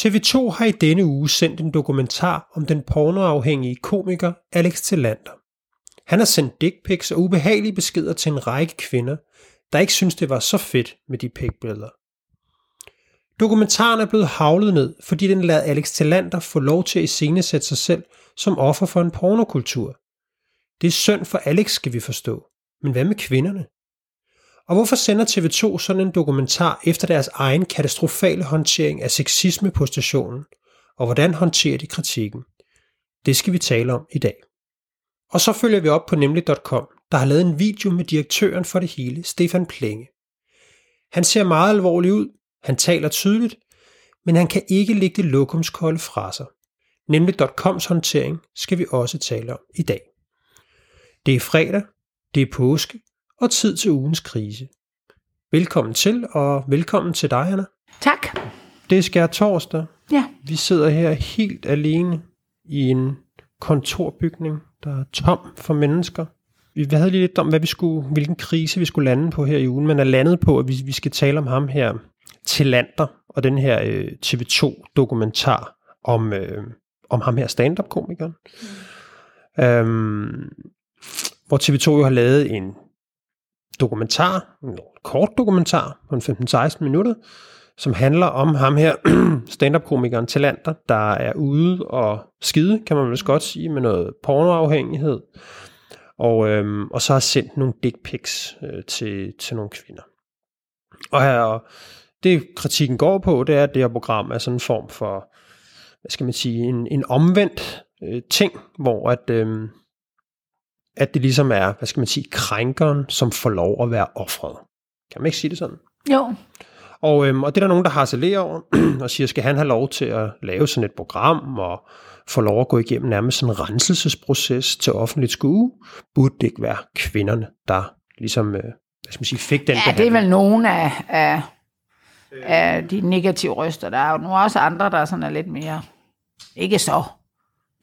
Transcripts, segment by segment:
TV2 har i denne uge sendt en dokumentar om den pornoafhængige komiker Alex Tillander. Han har sendt dickpics og ubehagelige beskeder til en række kvinder, der ikke synes det var så fedt med de pikbilleder. Dokumentaren er blevet havlet ned, fordi den lader Alex Tillander få lov til at iscenesætte sig selv som offer for en pornokultur. Det er synd for Alex, skal vi forstå. Men hvad med kvinderne? Og hvorfor sender TV2 sådan en dokumentar efter deres egen katastrofale håndtering af sexisme på stationen? Og hvordan håndterer de kritikken? Det skal vi tale om i dag. Og så følger vi op på nemlig.com, der har lavet en video med direktøren for det hele, Stefan Plenge. Han ser meget alvorlig ud, han taler tydeligt, men han kan ikke lægge det lokumskolde fra sig. Nemlig.coms håndtering skal vi også tale om i dag. Det er fredag, det er påske, og tid til ugens krise. Velkommen til, og velkommen til dig, Anna. Tak. Det er skær torsdag. Ja. Vi sidder her helt alene i en kontorbygning, der er tom for mennesker. Vi havde lige lidt om, hvad vi skulle, hvilken krise vi skulle lande på her i ugen, men er landet på, at vi, vi skal tale om ham her, Tillander, og den her øh, TV2-dokumentar om, øh, om ham her stand-up-komikeren. Mm. Øhm, hvor TV2 jo har lavet en dokumentar, en kort dokumentar på 15-16 minutter, som handler om ham her, stand-up-komikeren Talander, der er ude og skide, kan man vel godt sige, med noget pornoafhængighed, og, øhm, og så har sendt nogle dick pics øh, til, til nogle kvinder. Og her, det kritikken går på, det er, at det her program er sådan en form for, hvad skal man sige, en, en omvendt øh, ting, hvor at, øh, at det ligesom er, hvad skal man sige, krænkeren, som får lov at være offret. Kan man ikke sige det sådan? Jo. Og, øhm, og det er der nogen, der harcelerer over, og siger, skal han have lov til at lave sådan et program, og få lov at gå igennem nærmest sådan en renselsesproces til offentligt skue? Burde det ikke være kvinderne, der ligesom, øh, hvad skal man sige, fik den Ja, behandling? det er vel nogen af, af, af de negative røster. Der er jo nogle også andre, der sådan er lidt mere, ikke så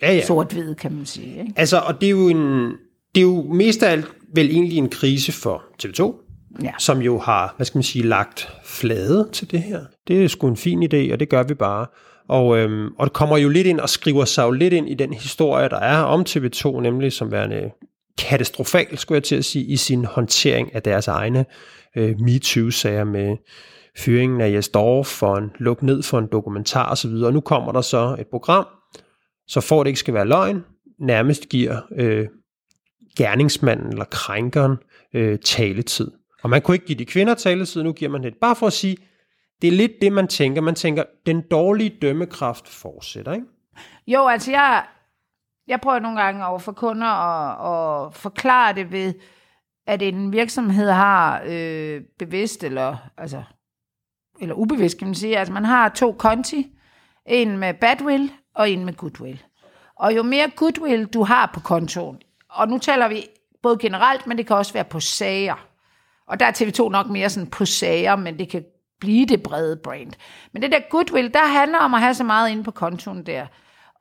ja, ja. sort-hvide, kan man sige. Ikke? Altså, og det er jo en, det er jo mest af alt vel egentlig en krise for TV2, Ja. som jo har, hvad skal man sige, lagt flade til det her. Det er sgu en fin idé, og det gør vi bare. Og, øhm, og det kommer jo lidt ind og skriver sig jo lidt ind i den historie, der er om TV2, nemlig som værende katastrofal, skulle jeg til at sige, i sin håndtering af deres egne øh, MeToo-sager med fyringen af Jes Dorf for en luk ned for en dokumentar osv. Og nu kommer der så et program, så for det ikke skal være løgn, nærmest giver øh, gerningsmanden eller krænkeren øh, taletid. Og man kunne ikke give de kvinder taletid, nu giver man det. Bare for at sige, det er lidt det, man tænker. Man tænker, den dårlige dømmekraft fortsætter, ikke? Jo, altså jeg, jeg prøver nogle gange over for kunder at, at forklare det ved, at en virksomhed har øh, bevidst eller, altså, eller ubevidst, kan man sige. Altså man har to konti. En med badwill og en med goodwill. Og jo mere goodwill du har på kontoen, og nu taler vi både generelt, men det kan også være på sager. Og der er TV2 nok mere sådan på sager, men det kan blive det brede brand. Men det der goodwill, der handler om at have så meget inde på kontoen der.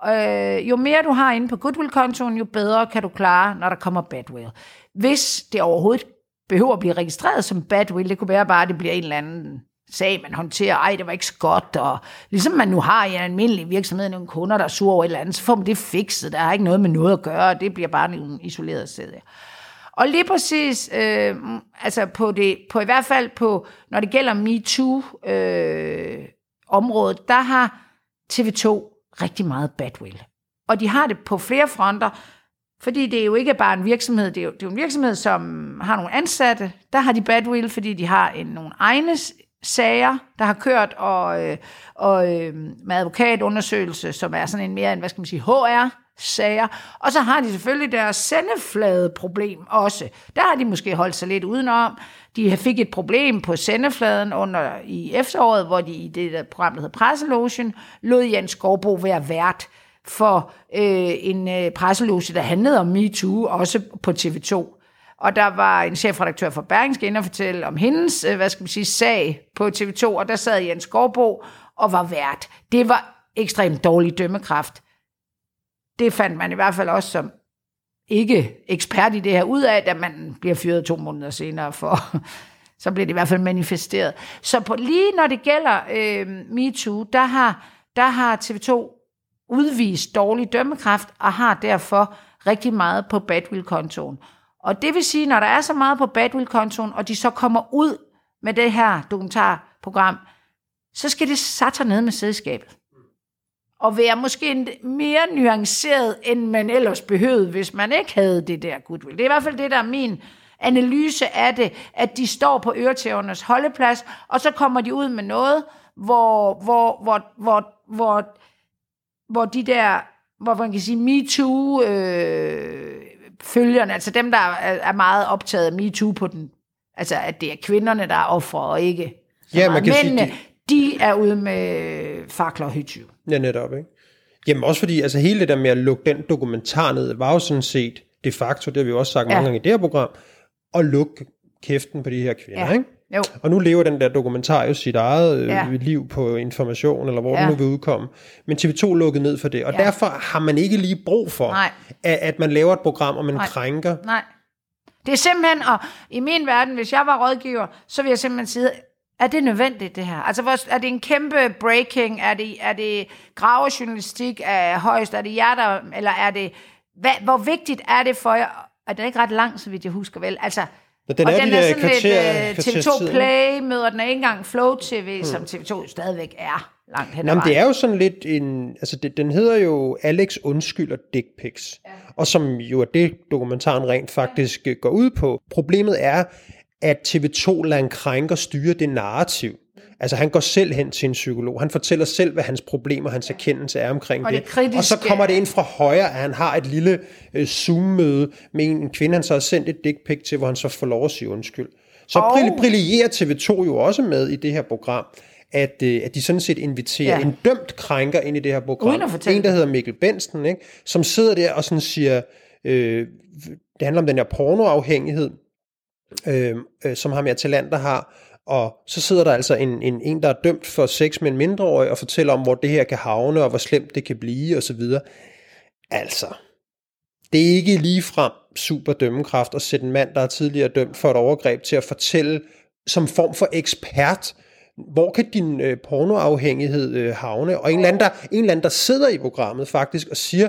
Øh, jo mere du har inde på goodwill-kontoen, jo bedre kan du klare, når der kommer badwill. Hvis det overhovedet behøver at blive registreret som badwill, det kunne være bare, at det bliver en eller anden sag, man håndterer, ej, det var ikke så godt, og ligesom man nu har i en almindelig virksomhed nogle kunder, der er sure over et eller andet, så får man det fikset, der er ikke noget med noget at gøre, det bliver bare en isoleret sæde. Og lige præcis, øh, altså på det, på i hvert fald på, når det gælder MeToo-området, øh, der har TV2 rigtig meget badwill. Og de har det på flere fronter, fordi det er jo ikke bare en virksomhed, det er jo, det er jo en virksomhed, som har nogle ansatte, der har de badwill, fordi de har en, nogle egne sager, der har kørt, og, øh, og øh, med advokatundersøgelse, som er sådan en mere en, hvad skal man sige, HR, sager. Og så har de selvfølgelig deres sendeflade problem også. Der har de måske holdt sig lidt udenom. De fik et problem på sendefladen under i efteråret, hvor de i det der program, der hedder Presselogen, lod Jens Skovbo være vært for øh, en øh, presseloge, der handlede om MeToo, også på TV2. Og der var en chefredaktør for Berlingske inde og fortælle om hendes, øh, hvad skal man sige, sag på TV2, og der sad Jens Skovbo og var vært. Det var ekstremt dårlig dømmekraft det fandt man i hvert fald også som ikke ekspert i det her ud af, da man bliver fyret to måneder senere for, så bliver det i hvert fald manifesteret. Så på, lige når det gælder øh, MeToo, der har der har TV2 udvist dårlig dømmekraft, og har derfor rigtig meget på badwill-kontoen. Og det vil sige, når der er så meget på badwill-kontoen, og de så kommer ud med det her dokumentarprogram, så skal det satte ned med selskabet. Og være måske mere nuanceret, end man ellers behøvede, hvis man ikke havde det der goodwill. Det er i hvert fald det, der er min analyse af det, at de står på øretævernes holdeplads, og så kommer de ud med noget, hvor, hvor, hvor, hvor, hvor, hvor de der, hvor man kan sige, MeToo øh, følgerne, altså dem, der er meget optaget af MeToo på den, altså at det er kvinderne, der er ofre, og ikke Ja, man kan mændene, sige, de er ude med fakler og hytyv. Ja, netop, ikke? Jamen også fordi, altså hele det der med at lukke den dokumentar ned, var jo sådan set de facto, det har vi jo også sagt. Ja. mange gange i det her program, at lukke kæften på de her kvinder, Ja. ikke? Jo. Og nu lever den der dokumentar jo sit eget Ja. ja. liv på information, eller hvor ja. Den nu vil udkomme. Men TV2 lukkede ned for det, og ja. Derfor har man ikke lige brug for, Nej. at, at man laver et program, og man Nej. krænker. Nej. Det er simpelthen, og i min verden, hvis jeg var rådgiver, så ville jeg simpelthen sige, er det nødvendigt det her? Altså, er det en kæmpe breaking? Er det, er det gravejournalistik af højst? Er det jer, der, eller er det... Hvad, hvor vigtigt er det for jer? Er den ikke ret lang, så vidt jeg husker vel? Altså, Nå, den og er den de er sådan kvarter- lidt uh, kvarters TV2 tid, Play, møder den er ikke engang Flow TV, hmm. som TV2 stadigvæk er langt hen Nå, men det er jo sådan lidt en... Altså, det, den hedder jo Alex undskylder dick pics. Ja. Og som jo er det, dokumentaren rent faktisk ja. går ud på. Problemet er, at TV2 lader en krænker styre det narrativ. Altså han går selv hen til en psykolog. Han fortæller selv, hvad hans problemer, hans erkendelse er omkring Og det. det kritiske- Og så kommer det ind fra højre, at han har et lille øh, Zoom-møde med en kvinde, han så har sendt et dick pic til, hvor han så får lov at sige undskyld. Så brill- brillerer TV2 jo også med i det her program, at, øh, at de sådan set inviterer ja. En dømt krænker ind i det her program. Uden at en, der hedder Mikkel Bensten, ikke? som sidder der og sådan siger, øh, det handler om den her pornoafhængighed, øh, øh, som ham her Talander har, og så sidder der altså en, en, en, der er dømt for sex med en mindreårig, og fortæller om, hvor det her kan havne, og hvor slemt det kan blive, og så videre. Altså, det er ikke ligefrem super dømmekraft at sætte en mand, der er tidligere dømt for et overgreb, til at fortælle som form for ekspert, hvor kan din øh, pornoafhængighed øh, havne? Og en eller, anden, der, en eller anden, der sidder i programmet faktisk og siger,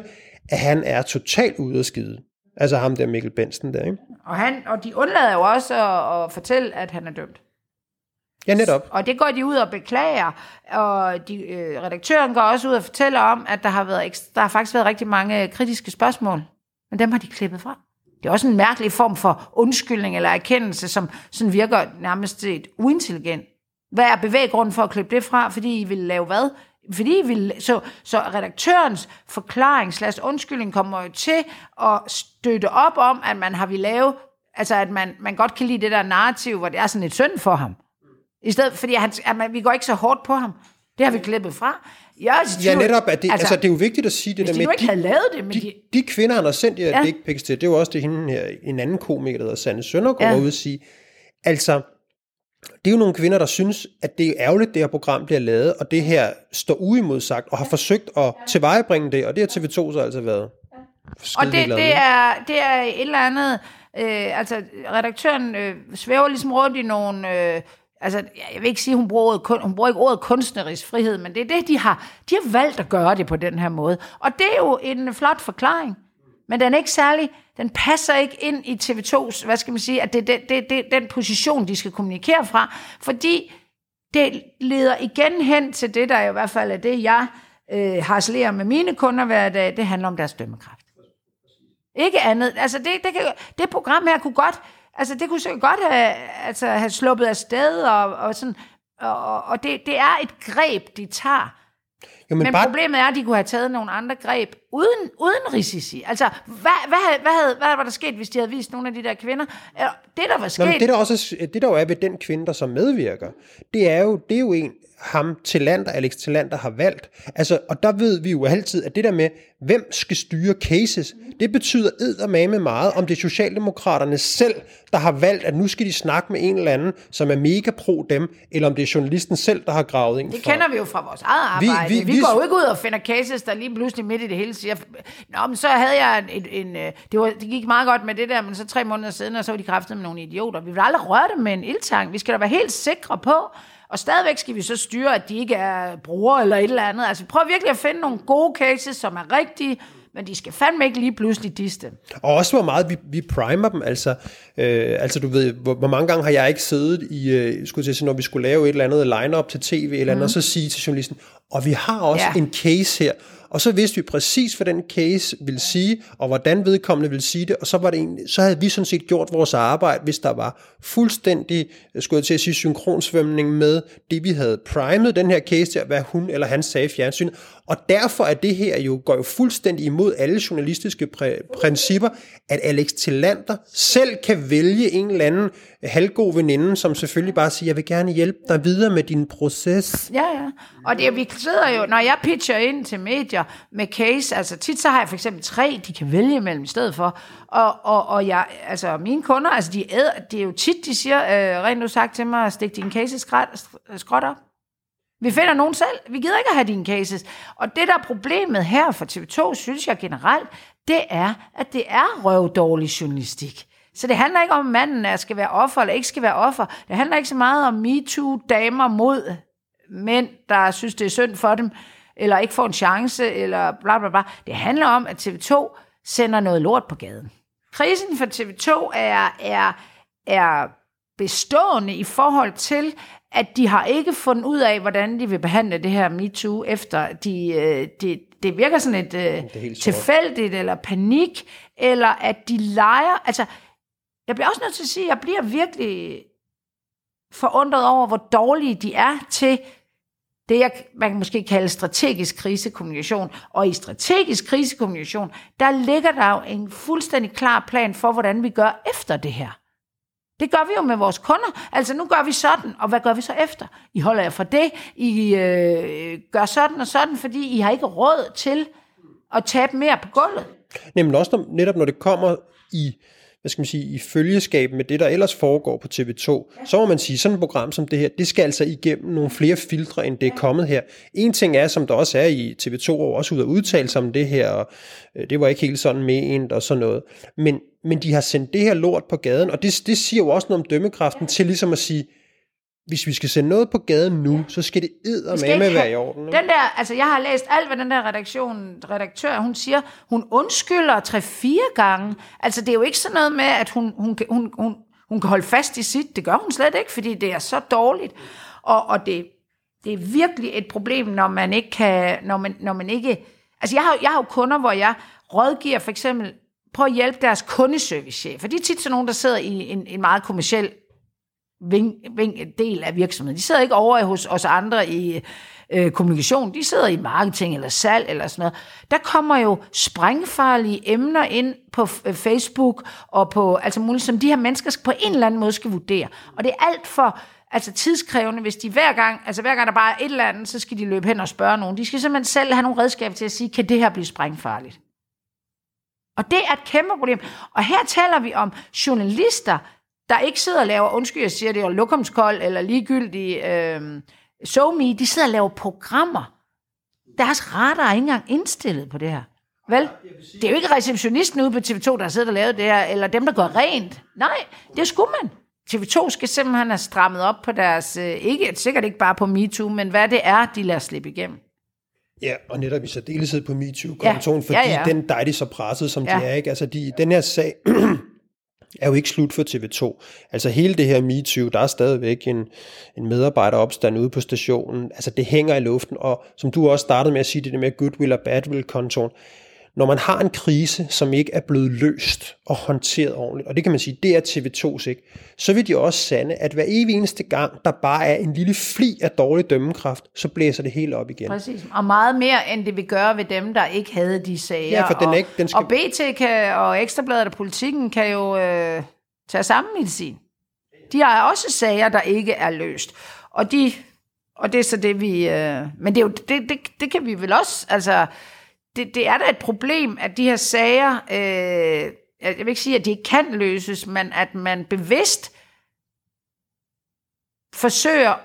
at han er totalt ude at skide. Altså ham der Mikkel Bensen der, ikke? Og, han, og de undlader jo også at, at fortælle, at han er dømt. Ja, netop. Og det går de ud og beklager, og de, øh, redaktøren går også ud og fortæller om, at der har, været, eks- der har faktisk været rigtig mange øh, kritiske spørgsmål, men dem har de klippet fra. Det er også en mærkelig form for undskyldning eller erkendelse, som sådan virker nærmest et uintelligent. Hvad er bevæggrunden for at klippe det fra? Fordi I vil lave hvad? Fordi I vil, så, så redaktørens forklaring slash undskyldning kommer jo til at støtte op om, at man har vi lave, altså at man, man godt kan lide det der narrativ, hvor det er sådan et synd for ham. I stedet, fordi han, at man, vi går ikke så hårdt på ham. Det har vi klippet fra. Jeg er Ja, netop. At det, altså, altså, det er jo vigtigt at sige det hvis der de med, nu ikke havde lavet det, men de, de, de kvinder, han har sendt de her Ja. dick pics til, det er jo også det, hende her, en anden komiker, der hedder Sanne Søndergaard, ja. ude at sige. Altså, det er jo nogle kvinder, der synes, at det er ærgerligt, det her program bliver lavet, og det her står uimodsagt, og har forsøgt at tilvejebringe det, og det har TV2 så altså været. Og det, det, er, det er et eller andet... Øh, altså, redaktøren øh, svæver ligesom rundt i nogle... Øh, altså, jeg vil ikke sige, hun bruger, ordet, hun bruger ikke ordet kunstnerisk frihed, men det er det, de har. De har valgt at gøre det på den her måde. Og det er jo en flot forklaring. Men den er ikke særlig... Den passer ikke ind i TV2's, hvad skal man sige, at det er det, det, det, den position, de skal kommunikere fra. Fordi det leder igen hen til det, der i hvert fald er det, jeg øh, harcelerer med mine kunder hver dag. Det handler om deres dømmekraft. Ikke andet. Altså, det, det, kan, det program her kunne godt, altså, det kunne så godt have, altså, have sluppet af sted, og, og sådan, og, og det, det er et greb, de tager. jo, Men, men bare, problemet er, at de kunne have taget nogle andre greb, uden, uden risici. Altså, hvad, hvad, hvad, havde, hvad var der sket, hvis de havde vist nogle af de der kvinder? Det, der var Nå, sket... men det, der også er, det der jo er ved den kvinde, der så medvirker, det er jo, det er jo en, ham Tillander, Alex Tillander har valgt. Altså, og der ved vi jo altid, at det der med, hvem skal styre cases, det betyder eddermame meget, om det er Socialdemokraterne selv, der har valgt, at nu skal de snakke med en eller anden, som er mega pro dem, eller om det er journalisten selv, der har gravet en Det fra. kender vi jo fra vores eget arbejde. Vi, vi- vi, vi- vi går jo ikke ud og finder cases, der lige pludselig midt i det hele siger, Nå, men så havde jeg en, en, en øh, det, var, det gik meget godt med det der, men så tre måneder siden, og så var de kræftet med nogle idioter. Vi vil aldrig røre dem med en ildtang. Vi skal da være helt sikre på, Og stadigvæk skal vi så styre, at de ikke er brugere eller et eller andet. Altså prøv virkelig at finde nogle gode cases, som er rigtige, men de skal fandme ikke lige pludselig diste. Og også hvor meget vi, vi primer dem, altså, øh, altså du ved, hvor, hvor mange gange har jeg ikke siddet i, øh, skulle jeg sige, når vi skulle lave et eller andet line-up til tv, eller andet, mm. og så sige til journalisten, og vi har også ja. en case her, og så vidste vi præcis, hvad den case ville sige, og hvordan vedkommende ville sige det, og så, var det egentlig, så havde vi sådan set gjort vores arbejde, hvis der var fuldstændig, øh, skulle jeg til at sige, synkronsvømning med det, vi havde primet den her case til, hvad hun eller han sagde i fjernsynet, og derfor er det her jo, går jo fuldstændig imod alle journalistiske præ- principper, at Alex Tillander selv kan vælge en eller anden halvgod veninde, som selvfølgelig bare siger, jeg vil gerne hjælpe dig videre med din proces. Ja, ja. Og det, vi sidder jo, når jeg pitcher ind til medier med case, altså tit så har jeg for eksempel tre, de kan vælge mellem i stedet for, og, og, og jeg, altså mine kunder, altså de, æder, det er jo tit, de siger, øh, rent nu sagt til mig, stik din case skråt op. Vi finder nogen selv. Vi gider ikke at have dine cases. Og det, der er problemet her for TV2, synes jeg generelt, det er, at det er røvdårlig journalistik. Så det handler ikke om, at manden er, skal være offer eller ikke skal være offer. Det handler ikke så meget om MeToo-damer mod mænd, der synes, det er synd for dem, eller ikke får en chance, eller bla bla bla. Det handler om, at TV2 sender noget lort på gaden. Krisen for TV2 er, er, er bestående i forhold til, at de har ikke fundet ud af, hvordan de vil behandle det her MeToo, efter de, øh, de, det virker sådan et øh, tilfældigt eller panik, eller at de leger. Altså, jeg bliver også nødt til at sige, at jeg bliver virkelig forundret over, hvor dårlige de er til det, jeg, man kan måske kalde strategisk krisekommunikation. Og i strategisk krisekommunikation, der ligger der jo en fuldstændig klar plan for, hvordan vi gør efter det her. Det gør vi jo med vores kunder. Altså, nu gør vi sådan, og hvad gør vi så efter? I holder jer for det, I øh, gør sådan og sådan, fordi I har ikke råd til at tabe mere på gulvet. Nemlig også når, netop når det kommer i hvad skal man sige, i følgeskab med det, der ellers foregår på TV2, ja. så må man sige, sådan et program som det her, det skal altså igennem nogle flere filtre, end det er kommet her. En ting er, som der også er i TV2, og også ud af udtalelser om det her, og øh, det var ikke helt sådan ment og sådan noget. Men, men de har sendt det her lort på gaden, og det, det siger jo også noget om dømmekraften til ligesom at sige, hvis vi skal sende noget på gaden nu, ja. så skal det med være i orden. Ikke? Den der, altså jeg har læst alt, hvad den der redaktion, redaktør, hun siger, hun undskylder tre-fire gange. Altså det er jo ikke sådan noget med, at hun, hun, hun, hun, hun kan holde fast i sit. Det gør hun slet ikke, fordi det er så dårligt. Og, og det, det er virkelig et problem, når man ikke kan, når man, når man ikke... Altså jeg har, jeg har jo kunder, hvor jeg rådgiver for eksempel, på at hjælpe deres kundeservice For de er tit sådan nogen, der sidder i en, en meget kommersiel ving, ving, del af virksomheden. De sidder ikke over hos os andre i øh, kommunikation, de sidder i marketing eller salg eller sådan noget. Der kommer jo sprængfarlige emner ind på øh, Facebook og på altså muligt, som de her mennesker på en eller anden måde skal vurdere. Og det er alt for altså tidskrævende, hvis de hver gang, altså hver gang der bare er et eller andet, så skal de løbe hen og spørge nogen. De skal simpelthen selv have nogle redskaber til at sige, kan det her blive sprængfarligt? Og det er et kæmpe problem. Og her taler vi om journalister, der ikke sidder og laver, undskyld, jeg siger det, er lokumskold eller ligegyldig øh, SoMe, de sidder og laver programmer. Deres radar er ikke engang indstillet på det her. Vel? Det er jo ikke receptionisten ude på TV2, der har siddet og lavet det her, eller dem, der går rent. Nej, det skulle man. TV2 skal simpelthen have strammet op på deres, øh, ikke, sikkert ikke bare på MeToo, men hvad det er, de lader slippe igennem. Ja, og netop i særdeleshed på MeToo-kontoen, ja, fordi ja, ja. den der er de så presset, som ja. de er. Ikke? Altså, de, den her sag, er jo ikke slut for TV2. Altså hele det her MeToo, der er stadigvæk en, en medarbejderopstand ude på stationen. Altså det hænger i luften, og som du også startede med at sige, det der med goodwill og badwill-kontoren, når man har en krise, som ikke er blevet løst og håndteret ordentligt, og det kan man sige, det er TV2's ikke, så vil de også sande, at hver evig eneste gang, der bare er en lille fli af dårlig dømmekraft, så blæser det helt op igen. Præcis, og meget mere, end det vil gøre ved dem, der ikke havde de sager. Ja, for den og, ikke, den skal... og BT kan, og Ekstrabladet og Politikken kan jo øh, tage samme medicin. De har også sager, der ikke er løst. Og, de, og det er så det, vi... Øh, men det, er jo, det, det, det kan vi vel også... Altså, det, det er da et problem, at de her sager, øh, jeg vil ikke sige, at de ikke kan løses, men at man bevidst forsøger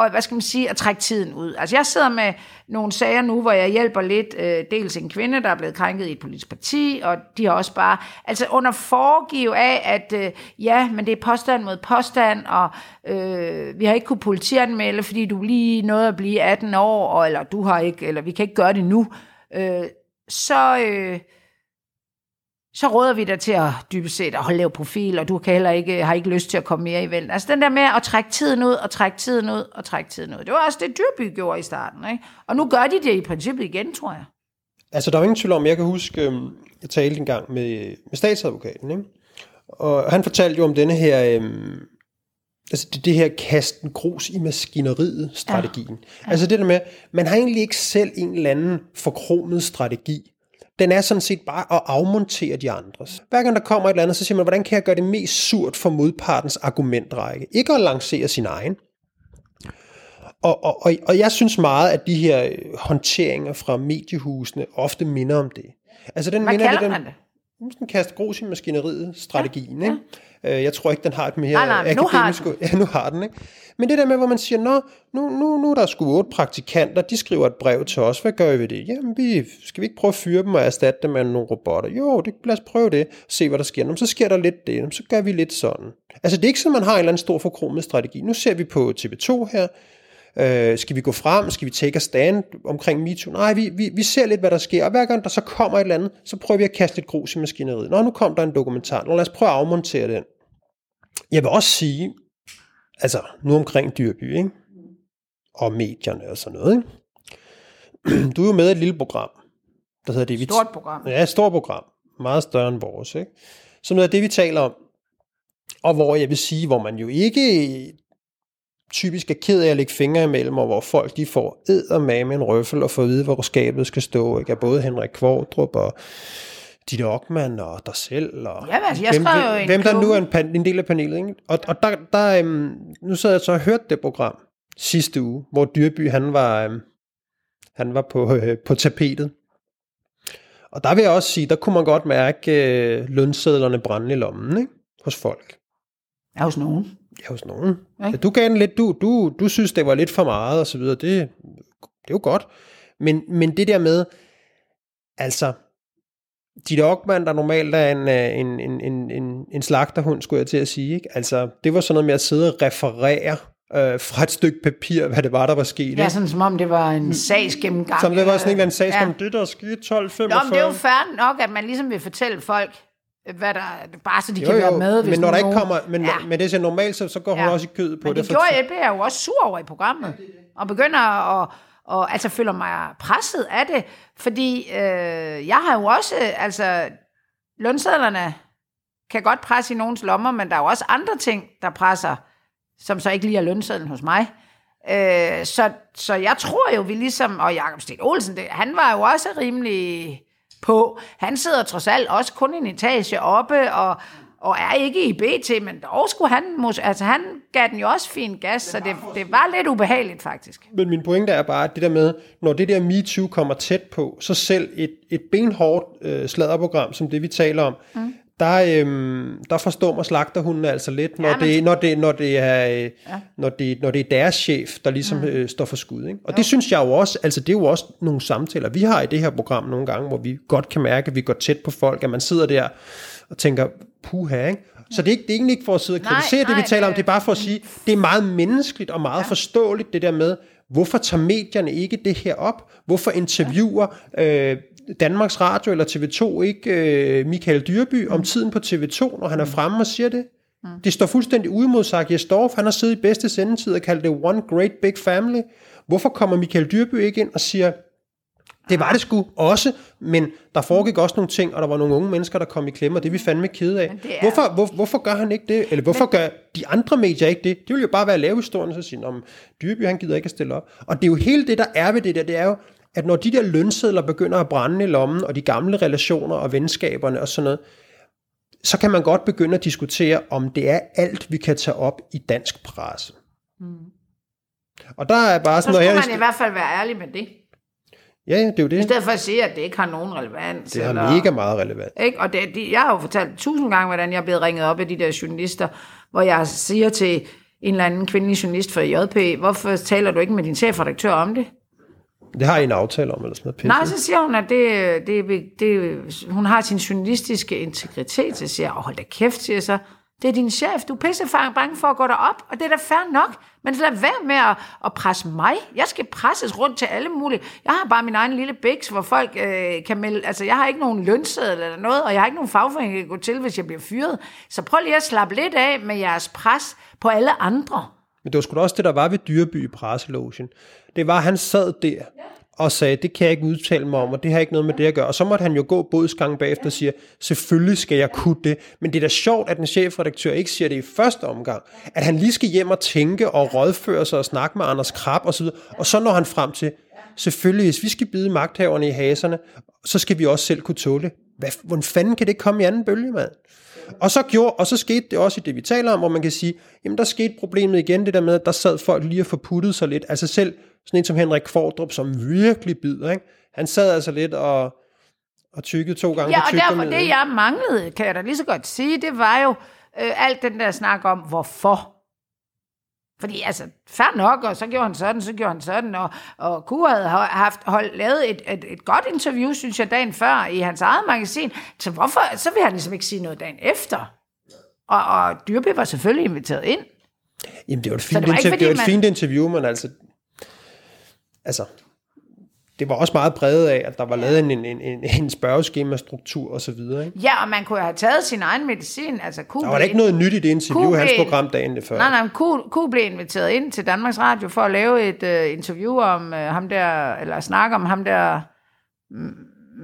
og hvad skal man sige, at trække tiden ud. Altså jeg sidder med nogle sager nu, hvor jeg hjælper lidt, øh, dels en kvinde, der er blevet krænket i et politisk parti, og de har også bare, altså under foregive af, at øh, ja, men det er påstand mod påstand, og øh, vi har ikke kunnet politianmelde, fordi du lige nåede at blive 18 år, og, eller du har ikke, eller vi kan ikke gøre det nu, øh, øh, så... Øh, så råder vi dig til at dybest set at holde lav profil, og du kan heller ikke, har ikke lyst til at komme mere i vælden. Altså den der med at trække tiden ud, og trække tiden ud, og trække tiden ud. Det var også det, Dyrby gjorde i starten. Ikke? Og nu gør de det i princippet igen, tror jeg. Altså, der er jo ingen tvivl om, jeg kan huske, øhm, jeg talte en gang med, med statsadvokaten, ikke? og han fortalte jo om denne her, Øh altså det, det her kasten grus i maskineriet strategien. Ja. Ja. Altså det der med, man har egentlig ikke selv en eller anden forkromet strategi den er sådan set bare at afmontere de andres. Hver gang der kommer et eller andet, så siger man, hvordan kan jeg gøre det mest surt for modpartens argumentrække? Ikke at lancere sin egen. Og, og, og, og jeg synes meget, at de her øh, håndteringer fra mediehusene ofte minder om det. Altså den Hvad minder kalder det, den, man det? Den kaster grus i maskineriet, strategien. Ja. Ikke? Jeg tror ikke, den har et mere nej, nej, nu har den. Ja, nu har den. Ikke? Men det der med, hvor man siger, Nå, nu, nu, nu er der sgu otte praktikanter, de skriver et brev til os, hvad gør vi ved det? Jamen, vi, skal vi ikke prøve at fyre dem og erstatte dem med nogle robotter? Jo, det, lad os prøve det, se hvad der sker. Nå, så sker der lidt det, så gør vi lidt sådan. Altså, det er ikke sådan, man har en eller anden stor forkromet strategi. Nu ser vi på TV2 her, Øh, skal vi gå frem? Skal vi take a stand omkring MeToo? Nej, vi, vi, vi ser lidt, hvad der sker. Og hver gang der så kommer et eller andet, så prøver vi at kaste lidt grus i maskineriet. Nå, nu kom der en dokumentar. Nå, lad os prøve at afmontere den. Jeg vil også sige, altså nu omkring Dyrby, ikke? og medierne og sådan noget. Ikke? Du er jo med i et lille program, der hedder det, vi... Stort program. Ja, et stort program. Meget større end vores. Ikke? Noget af det, vi taler om, og hvor jeg vil sige, hvor man jo ikke typisk er ked af at lægge fingre imellem, og hvor folk de får eddermame med en røffel og får at vide, hvor skabet skal stå. Ikke? Både Henrik Kvartrup og Ditte Ockmann og dig selv. Og ja, altså, jeg hvem, skrev en Hvem der nu er en, pan, en del af panelet. Ikke? Og, og der, der øhm, nu sad jeg så og hørte det program sidste uge, hvor Dyrby han var, øhm, han var på, øh, på tapetet. Og der vil jeg også sige, der kunne man godt mærke øh, lønsedlerne brænde i lommen ikke? hos folk. Ja, hos nogen. Ja, hos nogen. Ja, du gav den lidt, du, du, du synes, det var lidt for meget og så videre. Det, det er jo godt. Men, men det der med, altså, dit Ockmann, der normalt er en, øh, en, en, en, en, en slagterhund, skulle jeg til at sige. Ikke? Altså, det var sådan noget med at sidde og referere øh, fra et stykke papir, hvad det var, der var sket. Ja, sådan som om det var en sagsgennemgang. Som det var sådan en eller anden sags, ja. om det der skete 12, 45. Nå, men det er jo fair nok, at man ligesom vil fortælle folk, hvad der, bare så de jo, kan jo, være med. Hvis men når der ikke kommer, men, ja. men det er normalt, så, så går hun ja. også i kødet på men det. Men det gjorde Ebbe er jo også sur over i programmet, og begynder at og altså føler mig presset af det, fordi øh, jeg har jo også, altså lønsedlerne kan godt presse i nogens lommer, men der er jo også andre ting, der presser, som så ikke lige er lønsedlen hos mig. Øh, så, så jeg tror jo, vi ligesom, og Jakob Sten Olsen, det, han var jo også rimelig på. Han sidder trods alt også kun en etage oppe, og, og er ikke i BT, men dog skulle han, altså han gav den jo også fin gas, så det, det var lidt ubehageligt faktisk. Men min pointe er bare, at det der med, når det der MeToo kommer tæt på, så selv et, et benhårdt øh, sladderprogram, som det vi taler om, mm. Der, øhm, der forstår slagterhunden altså lidt, når, ja, det, når, det, når, det er, øh, ja. når, det, når det er deres chef, der ligesom mm. øh, står for skud. Ikke? Og jo. det synes jeg jo også, altså det er jo også nogle samtaler, vi har i det her program nogle gange, hvor vi godt kan mærke, at vi går tæt på folk, at man sidder der og tænker, puha, ikke? Så det er, ikke, det er egentlig ikke for at sidde og kritisere nej, det, vi taler om, det er bare for at sige, det er meget menneskeligt og meget ja. forståeligt, det der med, hvorfor tager medierne ikke det her op? Hvorfor interviewer øh, Danmarks Radio eller TV2 ikke øh, Michael Dyrby mm. om tiden på TV2, når han er mm. fremme og siger det? Mm. Det står fuldstændig uimodsagt. Dorf, han har siddet i bedste sendetid og kaldt det One Great Big Family. Hvorfor kommer Michael Dyrby ikke ind og siger, det var det sgu også, men der foregik også nogle ting, og der var nogle unge mennesker, der kom i klemme, og det er vi fandme kede af. Er... Hvorfor, hvor, hvorfor gør han ikke det? Eller hvorfor men... gør de andre medier ikke det? Det vil jo bare være at lave historien, så sige, om Dyrby, han gider ikke at stille op. Og det er jo hele det, der er ved det der, det er jo, at når de der lønsedler begynder at brænde i lommen, og de gamle relationer og venskaberne og sådan noget, så kan man godt begynde at diskutere, om det er alt, vi kan tage op i dansk presse. Mm. Og der er bare sådan så noget her... man i hvert fald være ærlig med det. Ja, ja, det er jo det. I stedet for at sige, at det ikke har nogen relevans. Det har eller, mega meget relevans. Ikke? Og det, de, jeg har jo fortalt tusind gange, hvordan jeg er blevet ringet op af de der journalister, hvor jeg siger til en eller anden kvindelig journalist for JP, hvorfor taler du ikke med din chefredaktør om det? Det har I en aftale om, eller sådan noget pisse. Nej, så siger hun, at det, det, det, hun har sin journalistiske integritet. Så siger jeg, oh, hold da kæft, siger så. Det er din chef. Du er pissefang bange for at gå derop, og det er da fair nok. Men lad være med at, at presse mig. Jeg skal presses rundt til alle mulige. Jeg har bare min egen lille biks, hvor folk øh, kan melde... Altså, jeg har ikke nogen lønseddel eller noget, og jeg har ikke nogen fagforening, jeg kan gå til, hvis jeg bliver fyret. Så prøv lige at slappe lidt af med jeres pres på alle andre. Men det var sgu da også det, der var ved Dyreby i presselogen. Det var, at han sad der og sagde, det kan jeg ikke udtale mig om, og det har ikke noget med det at gøre. Og så måtte han jo gå bodsgang bagefter og sige, selvfølgelig skal jeg kunne det. Men det er da sjovt, at en chefredaktør ikke siger det i første omgang. At han lige skal hjem og tænke og rådføre sig og snakke med Anders Krab osv. Og så når han frem til, selvfølgelig, hvis vi skal bide magthaverne i haserne, så skal vi også selv kunne tåle. Hvad, hvordan fanden kan det komme i anden bølge, mand? Og så, gjorde, og så skete det også i det, vi taler om, hvor man kan sige, jamen der skete problemet igen, det der med, at der sad folk lige og forputtede sig lidt. Altså selv sådan en som Henrik Fordrup, som virkelig bider, ikke? han sad altså lidt og, og tykkede to gange Ja, og derfor det, jeg manglede, kan jeg da lige så godt sige, det var jo øh, alt den der snak om, hvorfor. Fordi altså, fair nok, og så gjorde han sådan, så gjorde han sådan, og, og Kure havde haft, hold, lavet et, et, et godt interview, synes jeg, dagen før i hans eget magasin, så hvorfor, så vil han ligesom ikke sige noget dagen efter. Og, og Dyrby var selvfølgelig inviteret ind. Jamen, det var et fint, det var ikke, interview, fordi det var et man- fint interview, men altså, altså, det var også meget præget af, at der var lavet en, en, en, en spørgeskemastruktur og så videre. Ikke? Ja, og man kunne have taget sin egen medicin, altså Q Der var da ikke noget nyt i det interview, Kunne hans program dagen før. Nej, nej, Q, Q blev inviteret ind til Danmarks Radio for at lave et uh, interview om uh, ham der, eller snakke om ham der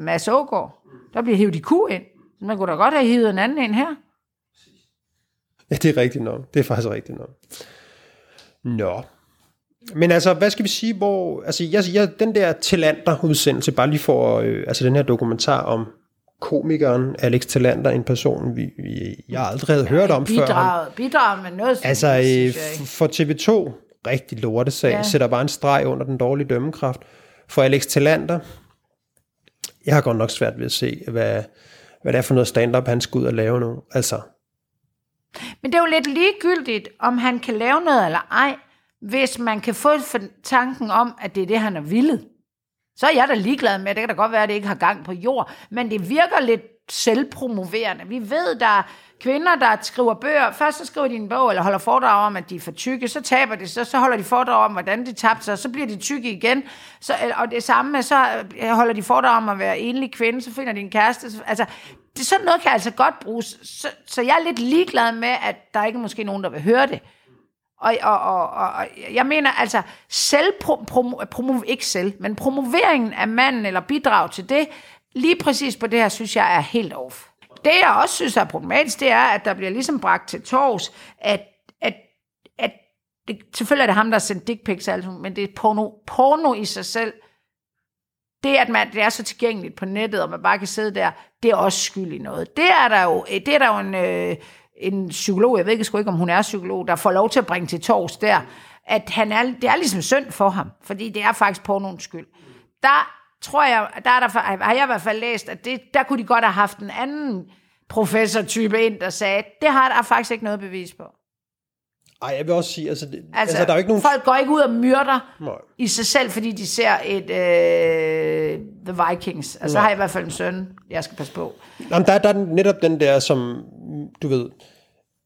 Mads Ågaard. Der bliver hivet i Q ind. Så man kunne da godt have hivet en anden ind her. Ja, det er rigtigt nok. Det er faktisk rigtigt nok. Nå. Men altså, hvad skal vi sige, hvor... Altså, jeg, jeg, den der Talander-udsendelse, bare lige for... Øh, altså, den her dokumentar om komikeren Alex Talander, en person, vi, vi, jeg aldrig havde hørt om før. ham. Bidraget, bidraget med noget, Altså, øh, for TV2, rigtig lortesag. Ja. sætter bare en streg under den dårlige dømmekraft. For Alex Talander, jeg har godt nok svært ved at se, hvad, hvad det er for noget stand-up, han skal ud og lave nu. Altså, Men det er jo lidt ligegyldigt, om han kan lave noget eller ej, hvis man kan få tanken om, at det er det, han har villet. Så er jeg da ligeglad med, det kan da godt være, at det ikke har gang på jord, men det virker lidt selvpromoverende. Vi ved, der er kvinder, der skriver bøger. Først så skriver de en bog, eller holder foredrag om, at de er for tykke, så taber de sig, så holder de foredrag om, hvordan de tabte sig, så bliver de tykke igen. Så, øh, og det samme med, så øh, holder de foredrag om at være enlig kvinde, så finder de en kæreste. Så- Altså, det, sådan noget kan altså godt bruges. Så, så jeg er lidt ligeglad med, at der ikke er måske nogen, der vil høre det. Og, og, og, og jeg mener altså, selv promo, promo, ikke selv, men promoveringen af manden eller bidrag til det, lige præcis på det her, synes jeg er helt off. Det jeg også synes er problematisk, det er, at der bliver ligesom bragt til tors, at, at, at det, selvfølgelig er det ham, der har sendt dick pics, altså, men det er porno, porno i sig selv. Det, at man, det er så tilgængeligt på nettet, og man bare kan sidde der, det er også skyld i noget. Det er der jo, det er der jo en, øh, en psykolog, jeg ved ikke, sgu ikke, om hun er psykolog, der får lov til at bringe til tors der, at han er, det er ligesom synd for ham, fordi det er faktisk på nogen skyld. Der tror jeg, der, er der har jeg i hvert fald læst, at det, der kunne de godt have haft en anden professortype ind, der sagde, det har der faktisk ikke noget bevis på ej, jeg vil også sige, altså, altså, Altså, altså der er jo ikke nogen... folk går ikke ud og myrder Nej. i sig selv, fordi de ser et øh, The Vikings. Altså, Nej. har jeg i hvert fald en søn, jeg skal passe på. Jamen, der, der er netop den der, som, du ved,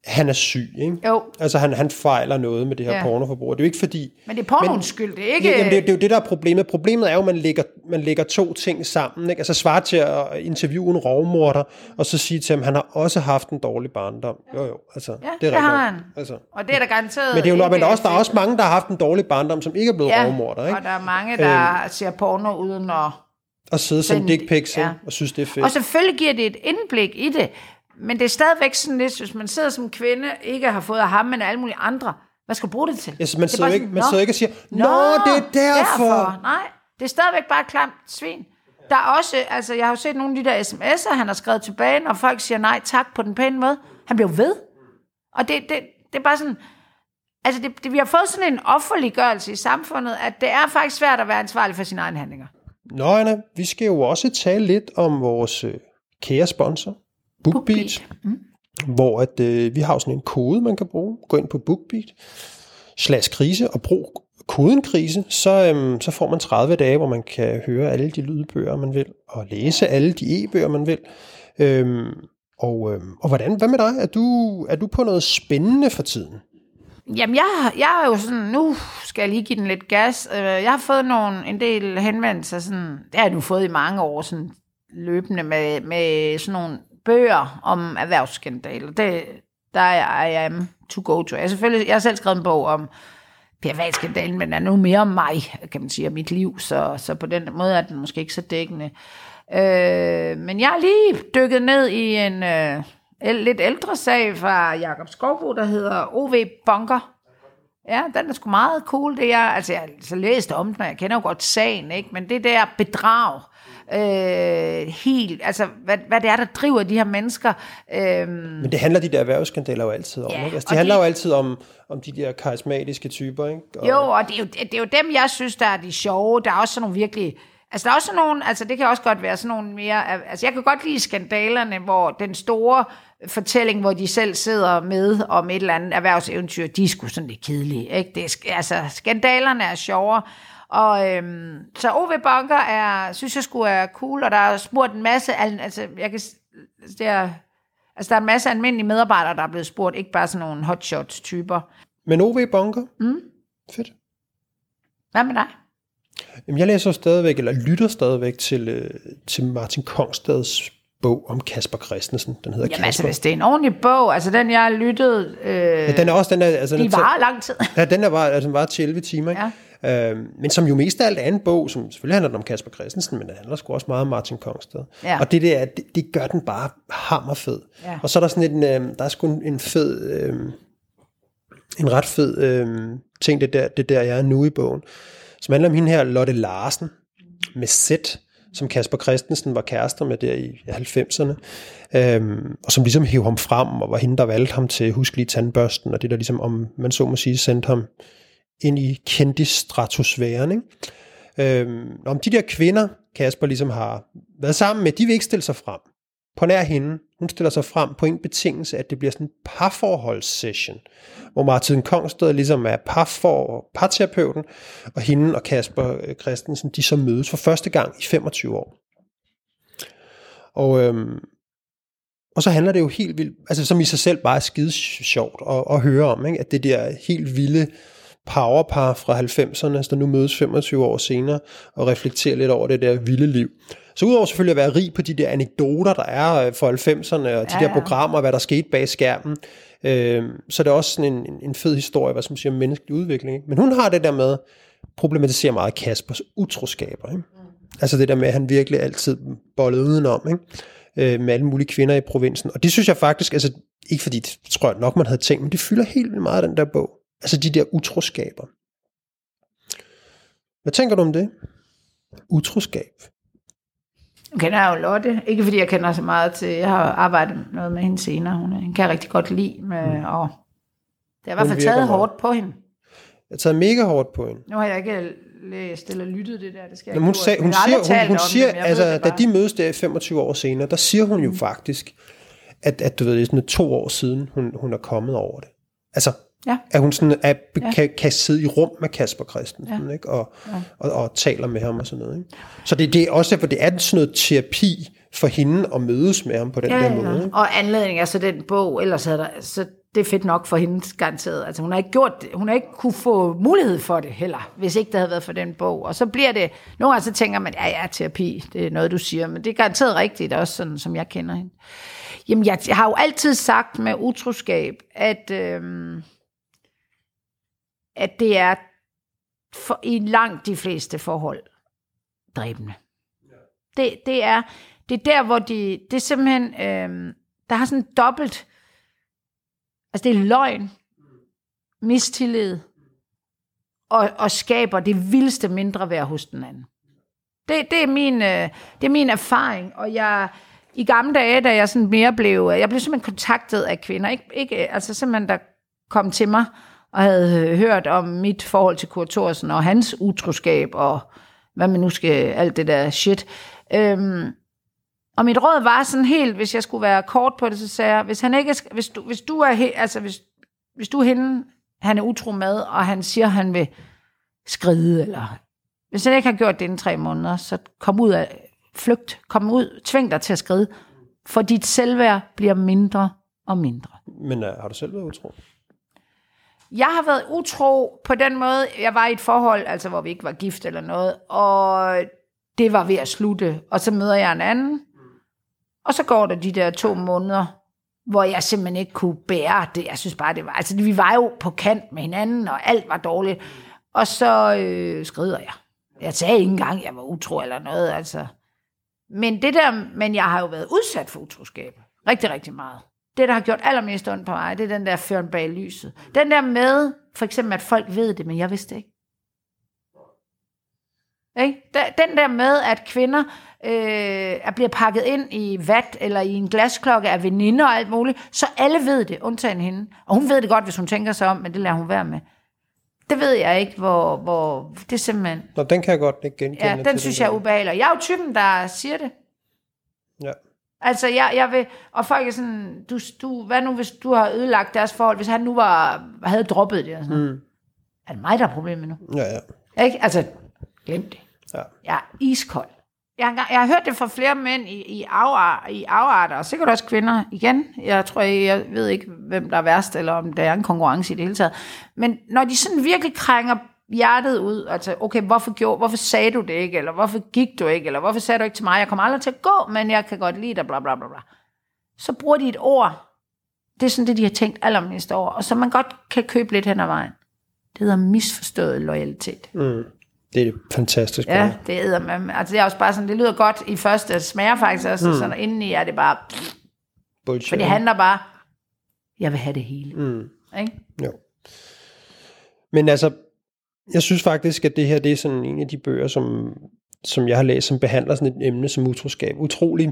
han er syg, ikke? Jo. Altså, han, han fejler noget med det her ja. Pornoforbrug. Det er jo ikke fordi... Men det er pornoens skyld, det er ikke... Ja, jamen, det, det er jo det, der er problemet. Problemet er jo, at man lægger, man lægger to ting sammen. Ikke? Altså svare til at interviewe en rovmorder, og så sige til ham, han har også haft en dårlig barndom. Jo, jo, altså, Ja, det er det rigtigt har han. Altså. Og det er der garanteret Men det er jo men der er, også, der er også mange, der har haft en dårlig barndom, som ikke er blevet ja, rovmorder, ikke? og der er mange, der ser porno uden at... Og sidde som dick pics, ja. og synes, det er fedt. Og selvfølgelig giver det et indblik i det, men det er stadigvæk sådan lidt, hvis man sidder som kvinde, ikke har fået af ham, men alle mulige andre, hvad skal du bruge det til? Ja, så man er sidder ikke- sådan, man "Nå, sidder ikke og siger, "Nå, det er derfor." Nej, det er stadigvæk bare klamt svin. Der er også, altså jeg har jo set nogle af de der sms'er, han har skrevet tilbage, når folk siger nej tak på den pæne måde. Han blev ved. Og det, det, det er bare sådan, altså det, det, vi har fået sådan en offerliggørelse i samfundet, at det er faktisk svært at være ansvarlig for sine egne handlinger. Nå, Anna, vi skal jo også tale lidt om vores øh, kære sponsor, BookBeat. Mm. hvor at, øh, vi har sådan en kode, man kan bruge. Gå ind på BookBeat, slash krise, og brug koden krise, så, øhm, så får man 30 dage, hvor man kan høre alle de lydbøger, man vil, og læse alle de e-bøger, man vil. Øhm, og, øhm, og hvordan, hvad med dig? Er du, er du på noget spændende for tiden? Jamen, jeg, jeg er jo sådan, nu skal jeg lige give den lidt gas. Øh, Jeg har fået nogle, en del henvendelser, sådan, det har jeg nu fået i mange år, sådan løbende med, med sådan nogle bøger om erhvervsskandaler. Det, der er jeg am to go to. Jeg, selvfølgelig, jeg har selv skrevet en bog om PFA-skandalen, men er nu mere om mig, kan man sige, og mit liv, så, så på den måde er den måske ikke så dækkende. Øh, men jeg har lige dykket ned i en øh, lidt ældre sag fra Jakob Skovbo, der hedder OV Bunker. Ja, den er sgu meget cool. Det er, altså, jeg har så læst om den, og jeg kender jo godt sagen, ikke? men det der bedrag, øh, helt, altså, hvad, hvad det er, der driver de her mennesker. Øh, Men det handler de der erhvervsskandaler jo altid om. Ja, ikke? Altså, det handler de- jo altid om, om de der karismatiske typer. Ikke? Og, Jo, og det er jo, det er jo dem, jeg synes, der er de sjove. Der er også sådan nogle virkelig... Altså, der er også nogle... Altså, det kan også godt være sådan nogle mere... Altså, jeg kan godt lide skandalerne, hvor den store fortælling, hvor de selv sidder med om et eller andet erhvervseventyr, de er sgu sådan lidt kedelige, ikke? Det er, altså, skandalerne er sjovere. Og øhm, så OV Bunker er, synes jeg skulle er cool, og der er spurgt en masse, al- altså jeg kan, det er, altså der er en masse almindelige medarbejdere, der er blevet spurgt, ikke bare sådan nogle hotshots typer. Men OV Bunker? Mm. Fedt. Hvad med dig? Jamen, jeg læser stadigvæk, eller lytter stadigvæk til, øh, til Martin Kongstads bog om Kasper Christensen. Den hedder Jamen altså, Kasper. hvis det er en ordentlig bog, altså den jeg lyttet, øh, ja, den er også, den er, altså, den de er, varer lang tid. Ja, den er bare, altså, den var til 11 timer. Ikke? Ja. Øhm, men som jo mest af alt er en bog, som selvfølgelig handler om Kasper Christensen, men den handler sgu også meget om Martin Kongstad. Ja. Og det der, det, det gør den bare hammerfed. Ja. Og så er der sådan en, øh, der er sgu en, en fed, øh, en ret fed øh, ting, det der, det der, jeg er nu i bogen, som handler om hende her, Lotte Larsen, med Z, som Kasper Christensen var kærester med der i 90'erne, øhm, og som ligesom hævde ham frem, og var hende, der valgte ham til Husk lige tandbørsten, og det der ligesom, om man så må sige, sendte ham ind i kendis-stratosfæren. Ikke? Øhm, om de der kvinder, Kasper ligesom har været sammen med, de vil ikke stille sig frem. På nær hende, hun stiller sig frem på en betingelse, at det bliver sådan en parforholdssession, hvor Martin Kongsted ligesom er parfor, parterapeuten, og hende og Kasper øh, Christensen, de så mødes for første gang i 25 år. Og, øhm, og så handler det jo helt vildt, altså som i sig selv bare er skide sjovt at, at høre om, ikke? at det der helt vilde powerpar fra 90'erne, der nu mødes 25 år senere, og reflekterer lidt over det der vilde liv. Så udover selvfølgelig at være rig på de der anekdoter, der er øh, fra 90'erne, og de Ja, ja, der programmer, hvad der skete bag skærmen, øh, så er det også sådan en, en, fed historie, hvad som siger, om menneskelig udvikling. Ikke? Men hun har det der med, problematiserer meget Kaspers utroskaber. Ikke? Altså det der med, at han virkelig altid bollede udenom, ikke? Øh, med alle mulige kvinder i provinsen. Og det synes jeg faktisk, altså ikke fordi, det tror jeg nok, man havde tænkt, men det fylder helt vildt meget, den der bog. Altså de der utroskaber. Hvad tænker du om det? Utroskab. Nu kender jeg jo Lotte, ikke fordi jeg kender så meget til, jeg har arbejdet noget med hende senere, hun, hende kan jeg rigtig godt lide, med, mm. og det har i hvert fald taget hårdt på hende. Jeg har taget mega hårdt på hende. Nu har jeg ikke læst eller lyttet det der, det skal jeg Jamen, hun, sag, hun Jeg siger, hun, hun siger det, jeg altså, det da bare. de mødes der 25 år senere, der siger hun jo faktisk, at, at du ved, det er sådan to år siden, hun, hun er kommet over det. Altså, Ja. at hun sådan er, Ja. kan, kan sidde i rum med Kasper Christensen, ja. ikke? Og, ja. og, og, taler med ham og sådan noget. Ikke? Så det, det er også derfor, det er sådan noget terapi for hende at mødes med ham på den Ja, der ja, måde. ja. Og anledning er så den bog, ellers havde der, så det er fedt nok for hende garanteret. Altså hun har ikke gjort det, hun har ikke kunne få mulighed for det heller, hvis ikke det havde været for den bog. Og så bliver det, nogle gange så tænker man, ja, ja, terapi, det er noget, du siger, men det er garanteret rigtigt, også sådan, som jeg kender hende. Jamen, jeg, har jo altid sagt med utroskab, at, øhm, at det er for, i langt de fleste forhold dræbende. Det, det, er, det er der, hvor de, det er simpelthen, øhm, der har sådan dobbelt, altså det er løgn, mistillid, og, og skaber det vildeste mindre værd hos den anden. Det, det, er min, øh, det er min erfaring, og jeg, i gamle dage, da jeg sådan mere blev, jeg blev simpelthen kontaktet af kvinder, ikke, ikke, altså simpelthen der kom til mig, og havde øh, hørt om mit forhold til Kurt Thorsen, og hans utroskab, og hvad man nu skal, alt det der shit. Øhm, Og mit råd var sådan helt, hvis jeg skulle være kort på det, så sagde jeg, hvis, han ikke er, hvis, du, hvis du er he, altså hvis, hvis du er hende, han er utro med, og han siger, han vil skride, eller hvis han ikke har gjort det inden tre måneder, så kom ud af, flygt, kom ud, tving dig til at skride, for dit selvværd bliver mindre og mindre. Men uh, har du selv været utro? Jeg har været utro på den måde, jeg var i et forhold, altså hvor vi ikke var gift eller noget, og det var ved at slutte, og så møder jeg en anden, og så går der de der to måneder, hvor jeg simpelthen ikke kunne bære det. Jeg synes bare, det var... Altså, vi var jo på kant med hinanden, og alt var dårligt. Og så øh, skrider jeg. Jeg sagde ikke engang, jeg var utro eller noget, altså. Men det der, men jeg har jo været udsat for utroskab. Rigtig, rigtig meget. Det, der har gjort allermest ondt på mig, det er den der føren bag lyset. Den der med, for eksempel, at folk ved det, men jeg vidste ikke. Ikke? Den der med, at kvinder øh, er bliver pakket ind i vat eller i en glasklokke af veninder og alt muligt, så alle ved det, undtagen hende. Og hun ved det godt, hvis hun tænker sig om, men det lader hun være med. Det ved jeg ikke, hvor, hvor det er simpelthen... Nå, den kan jeg godt ikke genkende. Ja, den synes jeg er ubehagelig. Jeg er jo typen, der siger det. Ja. Altså, jeg, jeg vil, og folk er sådan, du, du, hvad nu, hvis du har ødelagt deres forhold, hvis han nu var, havde droppet det, og sådan mm. Er det mig, der er problemet nu? Ja, ja. Ikke? Altså, glem det. Ja. Jeg er iskold. Jeg har, jeg har hørt det fra flere mænd i, i, afar, i afarter, og sikkert også kvinder igen. Jeg tror, jeg, jeg ved ikke, hvem der er værst, eller om der er en konkurrence i det hele taget. Men når de sådan virkelig krænger hjertet ud, altså, okay, hvorfor, gjorde, hvorfor sagde du det ikke, eller hvorfor gik du ikke, eller hvorfor sagde du ikke til mig, jeg kommer aldrig til at gå, men jeg kan godt lide dig, bla bla bla bla. Så bruger de et ord. Det er sådan det, de har tænkt allermest over, og så man godt kan købe lidt hen ad vejen. Det hedder misforstået loyalitet. Mm. Det er fantastisk. Ja, det er med. Altså det er også bare sådan, det lyder godt i første, det smager faktisk også, mm. sådan indeni er det bare... Bullshit. For det handler bare, jeg vil have det hele. Mm. Ikke? Jo. Men altså, jeg synes faktisk, at det her det er sådan en af de bøger, som, som jeg har læst, som behandler sådan et emne som utroskab. Utrolig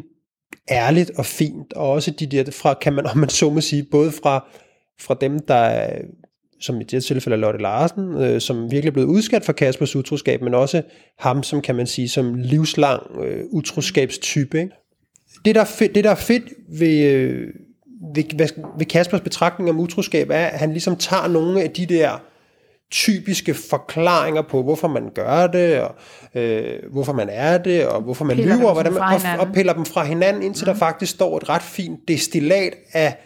ærligt og fint, og også de der fra, kan man, om man så må sige, både fra, fra dem, der som i det tilfælde er Lotte Larsen, øh, som virkelig er blevet udskat for Kaspers utroskab, men også ham, som kan man sige, som livslang øh, utroskabstype. Ikke? Det, der er fedt, det, der er fedt ved, øh, ved, ved Kaspers betragtning om utroskab, er, at han ligesom tager nogle af de der typiske forklaringer på, hvorfor man gør det, og øh, hvorfor man er det, og hvorfor man piller lyver, og, hvordan man, og, og piller dem fra hinanden, indtil mm. der faktisk står et ret fint destillat af,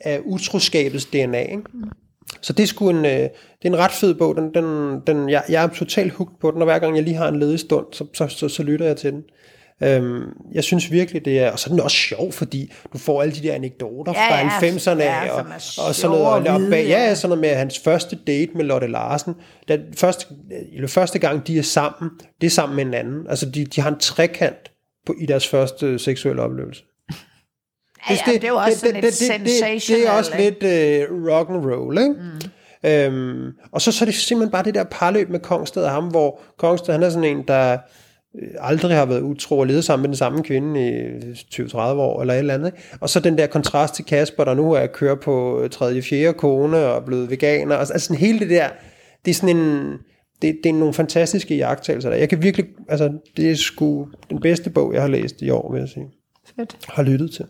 af utroskabets DNA. Ikke? Mm. Så det er sgu en, øh, det er en ret fed bog. Den, den, den, jeg, jeg er totalt hooked på den, og hver gang jeg lige har en ledig stund, så, så, så, så lytter jeg til den. Øhm, jeg synes virkelig, det er, og så er den også sjov, fordi du får alle de der anekdoter ja, fra ja, 90'erne ja, og, og sådan noget, og, og bag, ja, sådan noget med hans første date med Lotte Larsen. Den første, eller første gang, de er sammen, det er sammen med en anden. Altså, de, de har en trekant på, i deres første seksuelle oplevelse. Ja, ja, det, det er jo også det, sådan det, lidt sensational. Det er også lidt uh, rock and roll, ikke? Mm. Øhm, og så, så er det simpelthen bare det der parløb med Kongsted og ham, hvor Kongsted han er sådan en, der øh, aldrig har været utro og levet sammen med den samme kvinde i 20-30 år eller et eller andet. Og så den der kontrast til Kasper, der nu er at køre på tredje, fjerde kone og blevet veganer. Altså, altså hele det der, det er sådan en, det, det er nogle fantastiske jagttagelser der. Jeg kan virkelig, altså det er sgu den bedste bog, jeg har læst i år, vil jeg sige. Fedt. Har lyttet til.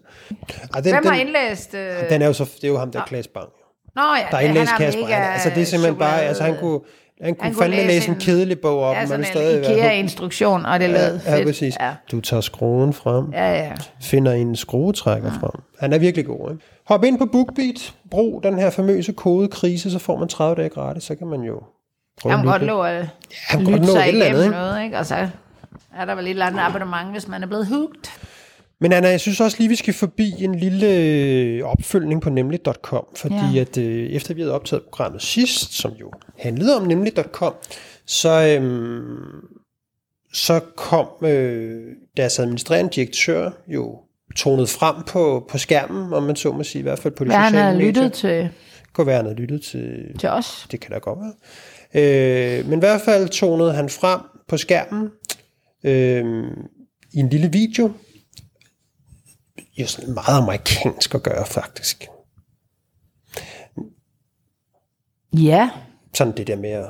Ej, den, Hvem har indlæst? Øh... Den er jo så, det er jo ham der, Klaas Bang. Nå ja, der er indlæst Kasper. Mega altså det er simpelthen bare, altså han kunne, han kunne, han kunne fandme læse en, en kedelig bog op, ja, men stadig en IKEA-instruktion, og det lød ja, fedt. Ja, præcis. Ja. Du tager skruen frem, ja, ja. finder en skruetrækker ja. frem. Han er virkelig god, ikke? Hop ind på BookBeat, brug den her famøse kode krise, så får man 30 dage gratis, så kan man jo prøve at godt lå at ja, lytte sig igennem noget, ikke? Og så er der vel et eller andet abonnement, hvis man er blevet hooked. Men Anna, jeg synes også lige, vi skal forbi en lille øh, opfølgning på nemlig.com, fordi ja. at øh, efter vi havde optaget programmet sidst, som jo handlede om nemlig.com, så, øhm, så kom øh, deres administrerende direktør jo tonet frem på, på skærmen, om man så må sige, i hvert fald på de Hvad sociale medier. lyttet til... Kunne være, han havde lyttet til... Til os. Det kan da godt være. Øh, men i hvert fald tonede han frem på skærmen øh, i en lille video, jo sådan meget amerikansk at gøre, faktisk. Ja. Sådan det der med at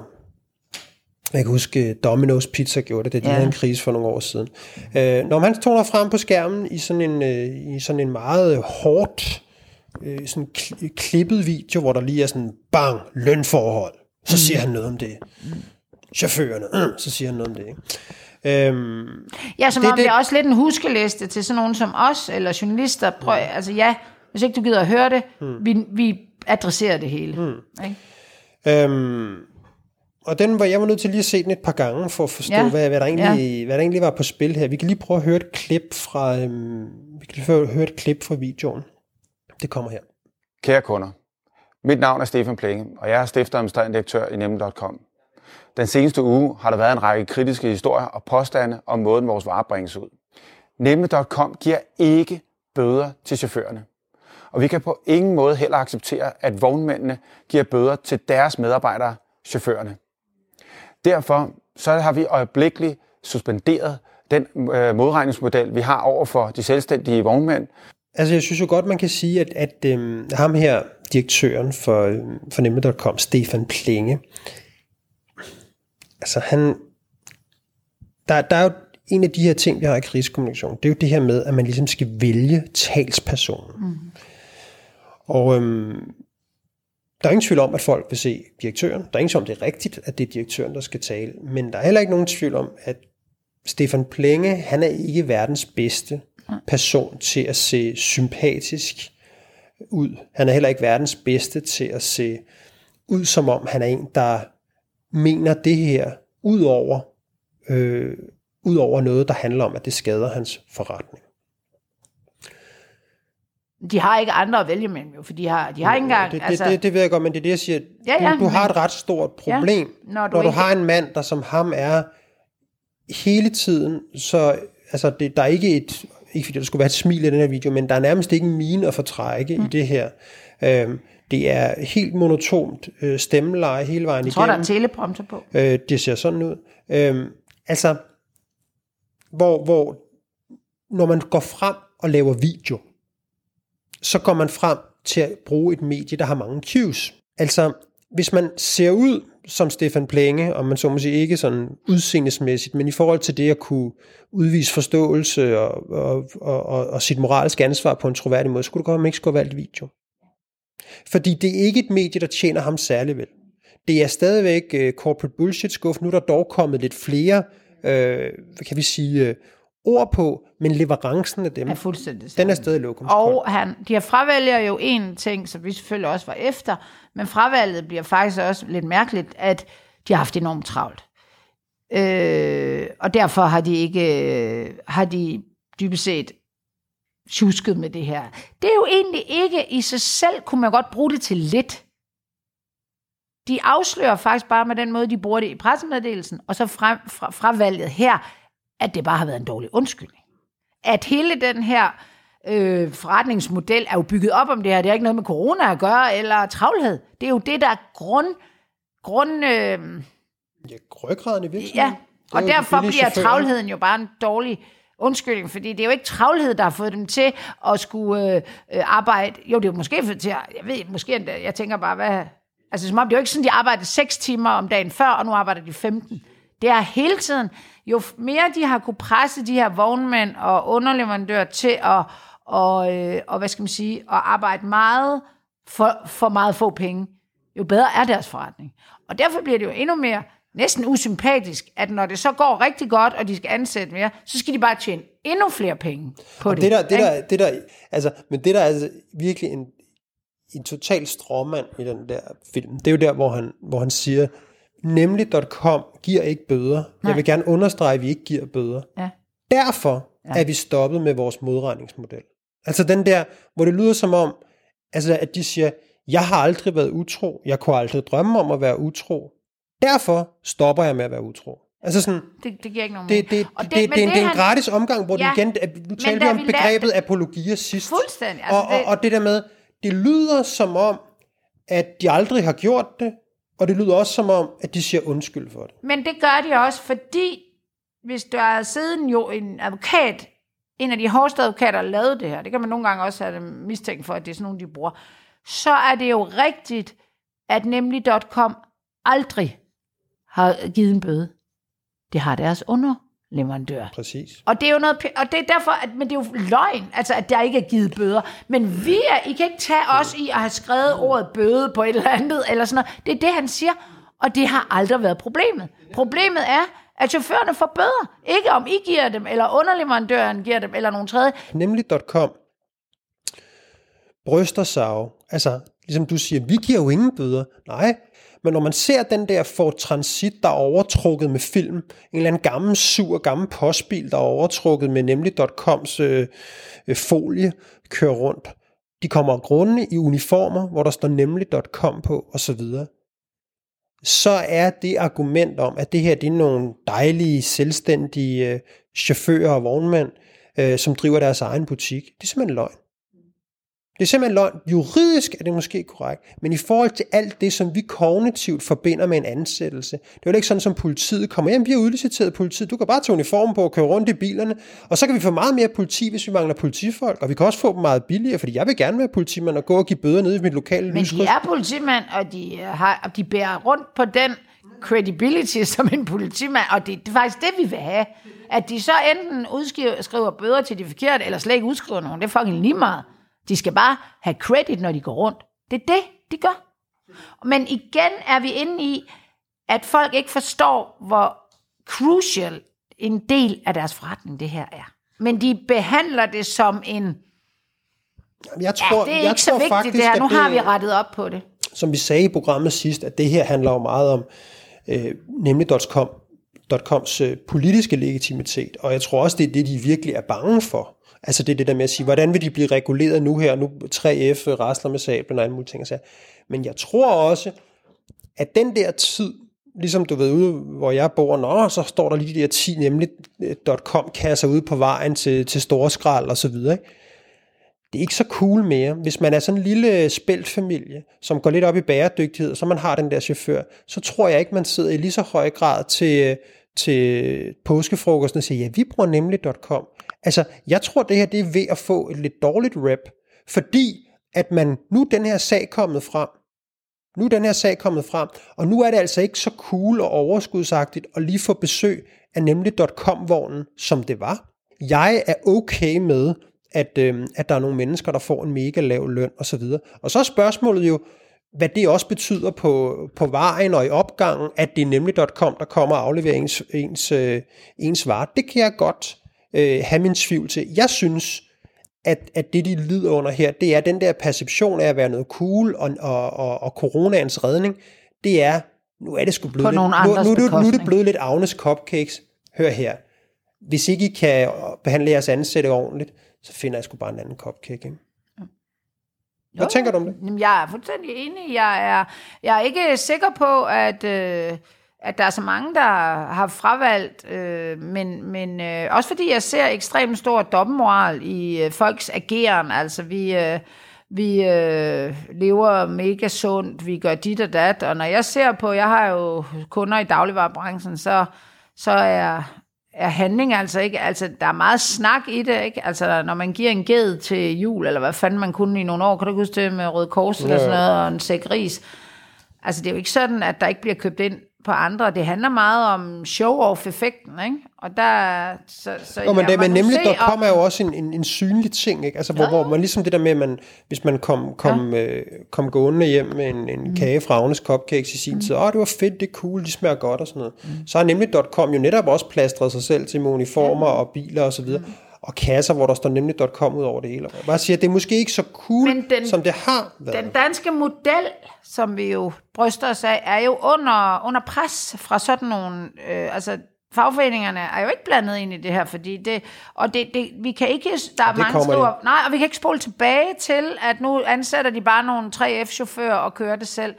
Jeg kan huske, Domino's Pizza gjorde det, da de Ja. havde en krise for nogle år siden. Øh, når man toner frem på skærmen i sådan en, øh, i sådan en meget hårdt, øh, sådan kli- klippet video, hvor der lige er sådan, bang, lønforhold, så Mm. siger han noget om det. Chaufførerne, øh, så siger han noget om det. Ikke? Øhm, Ja, som Det- om det, det- er også lidt en huskeliste til sådan nogen som os, eller journalister. Prøv, Mm. altså ja, hvis ikke du gider at høre det, vi, vi adresserer det hele. Mm. Ikke? Øhm, og den var jeg var nødt til lige at se den et par gange for at forstå, ja. Hvad, hvad, der egentlig, ja. hvad der egentlig var på spil her. Vi kan lige prøve at høre et klip fra, øhm, vi kan lige høre, høre et klip fra videoen. Det kommer her. Kære kunder, mit navn er Stefan Plenge, og jeg er stifter og administrerende direktør i Nemme.com. Den seneste uge har der været en række kritiske historier og påstande om måden, vores varer bringes ud. Nemme.com giver ikke bøder til chaufførerne. Og vi kan på ingen måde heller acceptere, at vognmændene giver bøder til deres medarbejdere, chaufførerne. Derfor så har vi øjeblikkeligt suspenderet den øh, modregningsmodel, vi har over for de selvstændige vognmænd, Altså, jeg synes jo godt, man kan sige, at, at øh, ham her, direktøren for, øh, for Nemme.com, Stefan Plinge, altså han, der, der er jo en af de her ting, vi har i krisekommunikation, det er jo det her med, at man ligesom skal vælge talspersonen. Mm. Og øhm, der er ingen tvivl om, at folk vil se direktøren. Der er ingen tvivl om, det er rigtigt, at det er direktøren, der skal tale. Men der er heller ikke nogen tvivl om, at Stefan Plenge, han er ikke verdens bedste person til at se sympatisk ud. Han er heller ikke verdens bedste til at se ud, som om han er en, der mener det her, ud over, øh, ud over noget, der handler om, at det skader hans forretning. De har ikke andre at vælge mellem, jo, for de har, de har ikke engang... Det, det, altså, det, det ved jeg godt, men det er det, jeg siger. Ja, ja, du, du har men- et ret stort problem, Ja, når du når du ikke- har en mand, der som ham er hele tiden, så altså, det, der er ikke et, ikke fordi der skulle være et smil i den her video, men der er nærmest ikke en mine at fortrække mm. i det her. Øhm, det er helt monotont øh, stemmeleje hele vejen jeg tror, der igennem. er teleprompter på. Øh, det ser sådan ud. Øhm, altså, hvor, hvor når man går frem og laver video, så går man frem til at bruge et medie, der har mange cues. Altså, hvis man ser ud som Stefan Plenge, og man så må sige ikke sådan udseendesmæssigt, men i forhold til det at kunne udvise forståelse og, og, og, og, og sit moralske ansvar på en troværdig måde, så skulle det godt, ikke skulle have valgt video. Fordi det er ikke et medie, der tjener ham særlig vel. Det er stadigvæk uh, corporate bullshit skuff. Nu er der dog kommet lidt flere, uh, hvad kan vi sige, uh, ord på, men leverancen af dem, er fuldstændig den er stadig lokumskold. Og han, de har fravælger jo en ting, som vi selvfølgelig også var efter, men fravalget bliver faktisk også lidt mærkeligt, at de har haft enormt travlt. Øh, og derfor har de ikke, øh, har de dybest set tjusket med det her. Det er jo egentlig ikke i sig selv, kunne man godt bruge det til lidt. De afslører faktisk bare med den måde, de bruger det i pressemeddelelsen, og så fra, fra, fra valget her, at det bare har været en dårlig undskyldning. At hele den her øh, forretningsmodel er jo bygget op om det her. Det har ikke noget med corona at gøre, eller travlhed. Det er jo det, der er grund... grund øh, Ja, ryggraden i virksomheden. ja, og derfor bliver travlheden jo bare en dårlig undskyldning, fordi det er jo ikke travlhed, der har fået dem til at skulle øh, øh, arbejde. Jo, det er jo måske for til, at- jeg ved, måske endda, jeg tænker bare, hvad... Altså, som om det er jo ikke sådan, de arbejdede 6 timer om dagen før, og nu arbejder de 15. Det er hele tiden, jo mere de har kunne presse de her vognmænd og underleverandører til at, og, øh, og hvad skal man sige, at arbejde meget for, for meget få penge, jo bedre er deres forretning. Og derfor bliver det jo endnu mere næsten usympatisk, at når det så går rigtig godt, og de skal ansætte mere, så skal de bare tjene endnu flere penge på det. Det der, det der, det der, altså, men det der er altså virkelig en, en total stråmand i den der film, det er jo der, hvor han, hvor han siger, nemlig.com giver ikke bøder. Nej. Jeg vil gerne understrege, at vi ikke giver bøder. Ja. Derfor ja. er vi stoppet med vores modregningsmodel. Altså den der, hvor det lyder som om, altså at de siger, jeg har aldrig været utro, jeg kunne aldrig drømme om at være utro. Derfor stopper jeg med at være utro. Altså sådan, Det, det giver ikke nogen det, det, Og det, det, det, det, er en- det er en gratis omgang, hvor Ja, det igen, nu talte vi om begrebet lavede- apologia sidst. Fuldstændig, altså og, og, det- og det der med, det lyder som om, at de aldrig har gjort det, og det lyder også som om, at de siger undskyld for det. Men det gør de også, fordi hvis der er siden jo en advokat, en af de hårdeste advokater, der lavede det her, det kan man nogle gange også have mistænkt for, at det er sådan nogle, de bruger, så er det jo rigtigt, at nemlig.com aldrig har givet en bøde. Det har deres underleverandør. Præcis. Og det er jo noget, og det er derfor, at, men det er jo løgn, altså at der ikke er givet bøder. Men vi er, I kan ikke tage os i at have skrevet ordet bøde på et eller andet, eller sådan noget. Det er det, han siger, og det har aldrig været problemet. Problemet er, at chaufførerne får bøder. Ikke om I giver dem, eller underleverandøren giver dem, eller nogen tredje. Nemlig.com bryster sig jo, altså ligesom du siger, vi giver jo ingen bøder. Nej, men når man ser den der Ford Transit, der er overtrukket med film, en eller anden gammel, sur, gammel postbil, der er overtrukket med nemlig.coms øh, øh, folie, kører rundt. De kommer grunde i uniformer, hvor der står nemlig.com på, osv. Så er det argument om, at det her det er nogle dejlige, selvstændige øh, chauffører og vognmænd, øh, som driver deres egen butik. Det er simpelthen løgn. Det er simpelthen løgn. Juridisk er det måske korrekt, men i forhold til alt det, som vi kognitivt forbinder med en ansættelse, det er jo ikke sådan, som politiet kommer hjem, vi har udliciteret politiet, du kan bare tage uniformen på og køre rundt i bilerne, og så kan vi få meget mere politi, hvis vi mangler politifolk, og vi kan også få dem meget billigere, fordi jeg vil gerne være politimand og gå og give bøder nede i mit lokale Men de er politimand, og de, øh, har, og de bærer rundt på den credibility som en politimand, og det, det er faktisk det, vi vil have. At de så enten udskriver skriver bøder til de forkerte, eller slet ikke udskriver nogen, det er fucking lige meget. De skal bare have credit, når de går rundt. Det er det, de gør. Men igen er vi inde i, at folk ikke forstår, hvor crucial en del af deres forretning det her er. Men de behandler det som en, Jeg tror, det er jeg ikke så tror vigtigt faktisk, det her, nu har vi rettet op på det. som vi sagde i programmet sidst, at det her handler jo meget om øh, nemlig.com .coms øh, politiske legitimitet, og jeg tror også, det er det, de virkelig er bange for. Altså det er det der med at sige, hvordan vil de blive reguleret nu her, nu 3F øh, rasler med sablen og alle mulige ting. og sager. Men jeg tror også, at den der tid, ligesom du ved ude, hvor jeg bor, nå, så står der lige de der 10 nemlig øh, .com kasser ude på vejen til, til store skrald og så videre. Ikke? det er ikke så cool mere. Hvis man er sådan en lille øh, spældt familie, som går lidt op i bæredygtighed, så man har den der chauffør, så tror jeg ikke, man sidder i lige så høj grad til, til påskefrokosten og siger, ja, vi bruger nemlig.com. Altså, jeg tror, det her det er ved at få et lidt dårligt rep, fordi at man, nu er den her sag kommet frem, nu er den her sag kommet frem, og nu er det altså ikke så cool og overskudsagtigt at lige få besøg af nemlig.com-vognen, som det var. Jeg er okay med, at, øh, at der er nogle mennesker, der får en mega lav løn osv. Og så er spørgsmålet jo, hvad det også betyder på, på vejen og i opgangen, at det er nemlig.com, der kommer og afleverer ens, ens, øh, ens varer. Det kan jeg godt øh, have min tvivl til. Jeg synes, at, at det, de lider under her, det er den der perception af at være noget cool og, og, og, og coronaens redning. Det er, nu er det sgu blevet lidt, nu, nu, nu, nu er det blevet lidt Agnes Cupcakes. Hør her. Hvis ikke I kan behandle jeres ansatte ordentligt, så finder jeg sgu bare en anden cupcake. Ikke? Hvad Jo, tænker du om det? Jamen, jeg er fuldstændig enig. Jeg er, jeg er ikke sikker på, at, øh, at der er så mange, der har fravalgt, øh, men, men øh, også fordi jeg ser ekstremt stor dobbeltmoral i øh, folks ageren. Altså, vi... Øh, vi øh, lever mega sundt, vi gør dit og dat, og når jeg ser på, jeg har jo kunder i dagligvarerbranchen, så, så er, er handling altså ikke, altså der er meget snak i det, ikke? Altså når man giver en ged til jul, eller hvad fanden man kunne i nogle år, kan du huske det med Røde Kors eller sådan noget, og en sæk ris. Altså det er jo ikke sådan, at der ikke bliver købt ind på andre. Det handler meget om show-off-effekten, ikke? Og der... Så, så Nå, men, må men nemlig, der om- kommer jo også en, en, en synlig ting, ikke? Altså, hvor, Ja. hvor man ligesom det der med, at man, hvis man kom, kom, ja. øh, kom gående hjem med en, en mm. kage fra Agnes Cupcakes i sin mm. tid, åh, det var fedt, det er cool, de smager godt og sådan noget. Mm. Så har nemlig.com jo netop også plastret sig selv til med uniformer ja. og biler og så videre, mm. Og kasser, hvor der står nemlig.com ud over det hele. Jeg bare siger, at det er måske ikke så cool, Men den- som det har været. Den danske model, som vi jo bryster os af, er jo under, under pres fra sådan nogle... Øh, altså, fagforeningerne er jo ikke blandet ind i det her, fordi det... Og det, det, vi kan ikke... Der er mange skriver. Nej, og vi kan ikke spole tilbage til, at nu ansætter de bare nogle 3F-chauffører og kører det selv.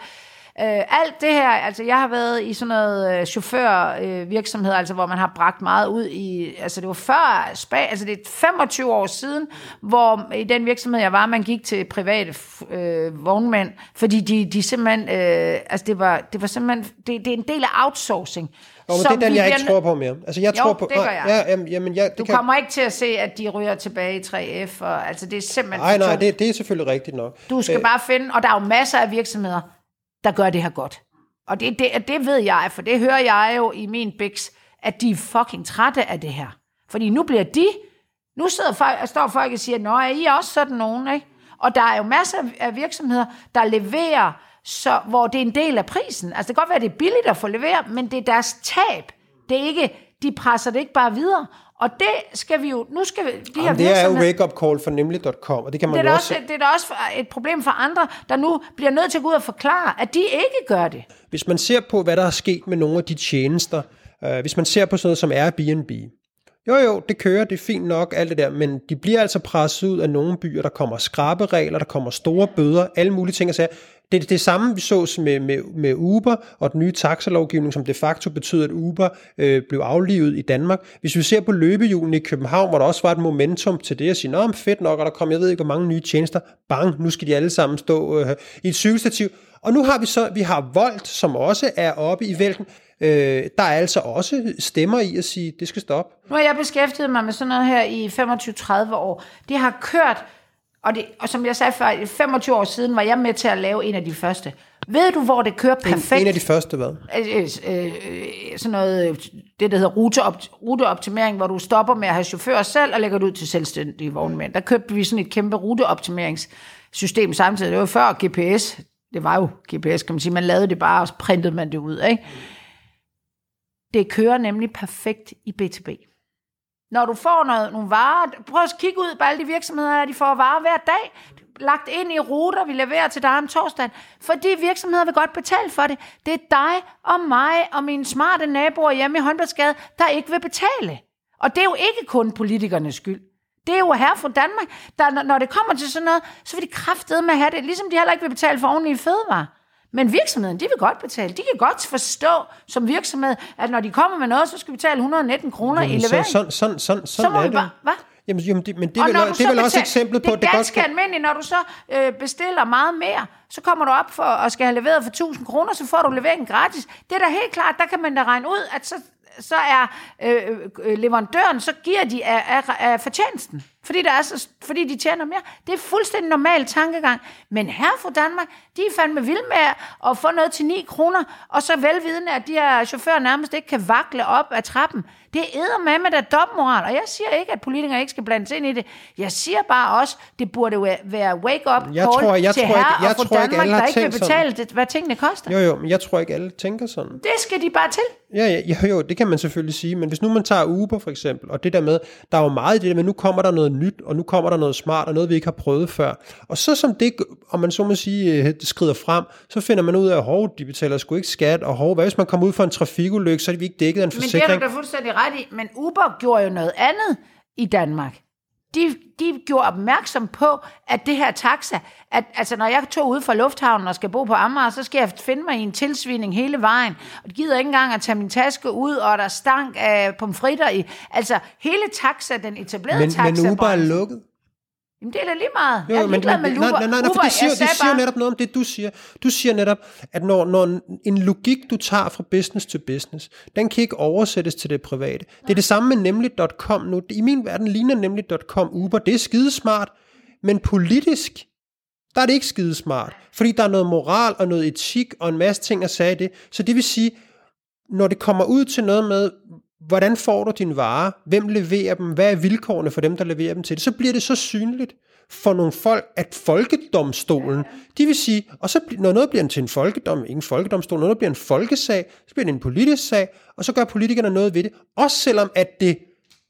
Øh, alt det her, altså jeg har været i sådan noget øh, chaufførvirksomhed, øh, virksomhed, altså hvor man har bragt meget ud i, altså det var før, spa, altså det er 25 år siden, hvor i den virksomhed jeg var, man gik til private øh, vognmænd, fordi de, de simpelthen, øh, altså det var, det var simpelthen, det, det er en del af outsourcing. Nå, men det er den, jeg ikke tror på mere. Altså, jeg Jo, tror på, det gør jeg. Ja, jamen, jamen, jeg, det Du kan, kommer ikke til at se, at de ryger tilbage i 3F, og, altså det er simpelthen Nej, nej, det, det er selvfølgelig rigtigt nok. Du skal Øh, bare finde, og der er jo masser af virksomheder, der gør det her godt. Og det, det, det ved jeg, for det hører jeg jo i min biks, at de er fucking trætte af det her. Fordi nu bliver de, nu sidder folk, står folk og siger, nå, er I også sådan nogen, ikke? Og der er jo masser af virksomheder, der leverer, så, hvor det er en del af prisen. Altså det kan godt være, at det er billigt at få leveret, men det er deres tab. Det er ikke, de presser det ikke bare videre. Og det skal vi jo, nu skal vi, de her Jamen, det er jo wake-up call for nemlig.com, og det kan man det er, også... også, det er da også et problem for andre, der nu bliver nødt til at gå ud og forklare, at de ikke gør det. Hvis man ser på, hvad der er sket med nogle af de tjenester, øh, hvis man ser på sådan noget som Airbnb, jo jo, det kører, det er fint nok, alt det der, men de bliver altså presset ud af nogle byer, der kommer skrabe regler, der kommer store bøder, alle mulige ting og sager. Det er det samme, vi så med, med, med Uber og den nye taxalovgivning, som de facto betyder, at Uber øh, blev aflivet i Danmark. Hvis vi ser på løbehjulen i København, hvor der også var et momentum til det, at sige, nå, fedt nok, og der kom, jeg ved ikke, hvor mange nye tjenester, bang, nu skal de alle sammen stå øh, i et cykelstativ. Og nu har vi så, vi har Volt, som også er oppe i vælten. Øh, der er altså også stemmer i at sige, det skal stoppe. Nu har jeg beskæftiget mig med sådan noget her i 25-30 år. Det har kørt, og, det, og som jeg sagde før, i 25 år siden var jeg med til at lave en af de første. Ved du, hvor det kører perfekt? En af de første, hvad? Øh, øh, øh, sådan noget, det der hedder ruteopt- ruteoptimering, hvor du stopper med at have chauffør selv og lægger det ud til selvstændige vognmænd. Der købte vi sådan et kæmpe ruteoptimeringssystem samtidig. Det var før GPS. Det var jo GPS, kan man sige. Man lavede det bare, og så printede man det ud. Ikke? Det kører nemlig perfekt i B2B. Når du får noget, nogle varer, prøv at kigge ud på alle de virksomheder, der de får varer hver dag, lagt ind i ruter, vi leverer til dig om torsdagen, fordi virksomheder vil godt betale for det. Det er dig og mig og mine smarte naboer hjemme i Håndboldskade, der ikke vil betale. Og det er jo ikke kun politikernes skyld. Det er jo her fra Danmark, der, når- når det kommer til sådan noget, så vil de kraftede med at have det, ligesom de heller ikke vil betale for ordentlige fødevarer. Men virksomheden, de vil godt betale. De kan godt forstå som virksomhed, at når de kommer med noget, så skal vi betale 119 kroner i Jamen, så, levering. sådan, sådan, sådan, Så sådan må er det. bare, hvad? Jamen, jamen det, men det er Og du det så er vel også betaler- eksemplet på, det det er godt ganske skal... almindeligt, når du så øh, bestiller meget mere, så kommer du op for at skal have leveret for 1000 kroner, så får du leveringen gratis. Det er da helt klart, der kan man da regne ud, at så, så er øh, øh, leverandøren, så giver de af, af, af fortjenesten. Fordi, der er så, fordi de tjener mere. Det er fuldstændig normal tankegang. Men her fra Danmark, de er fandme vilde med at få noget til 9 kroner, og så velvidende, at de her chauffører nærmest ikke kan vakle op ad trappen. Det er med med der dobbeltmoral, og jeg siger ikke, at politikere ikke skal blandes ind i det. Jeg siger bare også, det burde være wake-up call Jeg tror- jeg til tror ikke- herre jeg og fru tror ikke, Danmark, alle der ikke vil sådan. betale, det, hvad tingene koster. Jo, jo, men jeg tror ikke, alle tænker sådan. Det skal de bare til. Ja, ja, jo, jo, det kan man selvfølgelig sige, men hvis nu man tager Uber for eksempel, og det der med, der er jo meget i det der med, nu kommer der noget nyt, og nu kommer der noget smart, og noget vi ikke har prøvet før. Og så som det, om man så må sige, øh, skrider frem, så finder man ud af, at de betaler sgu ikke skat, og hov, hvad hvis man kommer ud for en trafikulykke, så er de ikke dækket af en Men det er forsikring. du da fuldstændig ret i. Men Uber gjorde jo noget andet i Danmark. De, de gjorde opmærksom på, at det her taxa, at altså når jeg tog ud fra lufthavnen og skal bo på Amager, så skal jeg finde mig i en tilsvining hele vejen. Og de gider ikke engang at tage min taske ud, og der er stank af pomfritter i. Altså hele taxa, den etablerede Men, taxa. men Uber er lukket. Jamen det er da lige meget. Jo, jeg er men, ligeglad med nej, Uber. nej, nej, nej, for Uber, det siger, det siger bare- netop noget om det, du siger. Du siger netop, at når, når en logik, du tager fra business til business, den kan ikke oversættes til det private. Det er det samme med nemlig.com nu. I min verden ligner nemlig.com Uber. Det er skidesmart, men politisk, der er det ikke skidesmart. Fordi der er noget moral og noget etik og en masse ting at sige det. Så det vil sige, når det kommer ud til noget med, hvordan får du dine varer, hvem leverer dem, hvad er vilkårene for dem, der leverer dem til det, så bliver det så synligt for nogle folk, at folkedomstolen, de vil sige, og så når noget bliver til en folkedom, ikke en folkedomstol, når noget bliver en folkesag, så bliver det en politisk sag, og så gør politikerne noget ved det, også selvom at det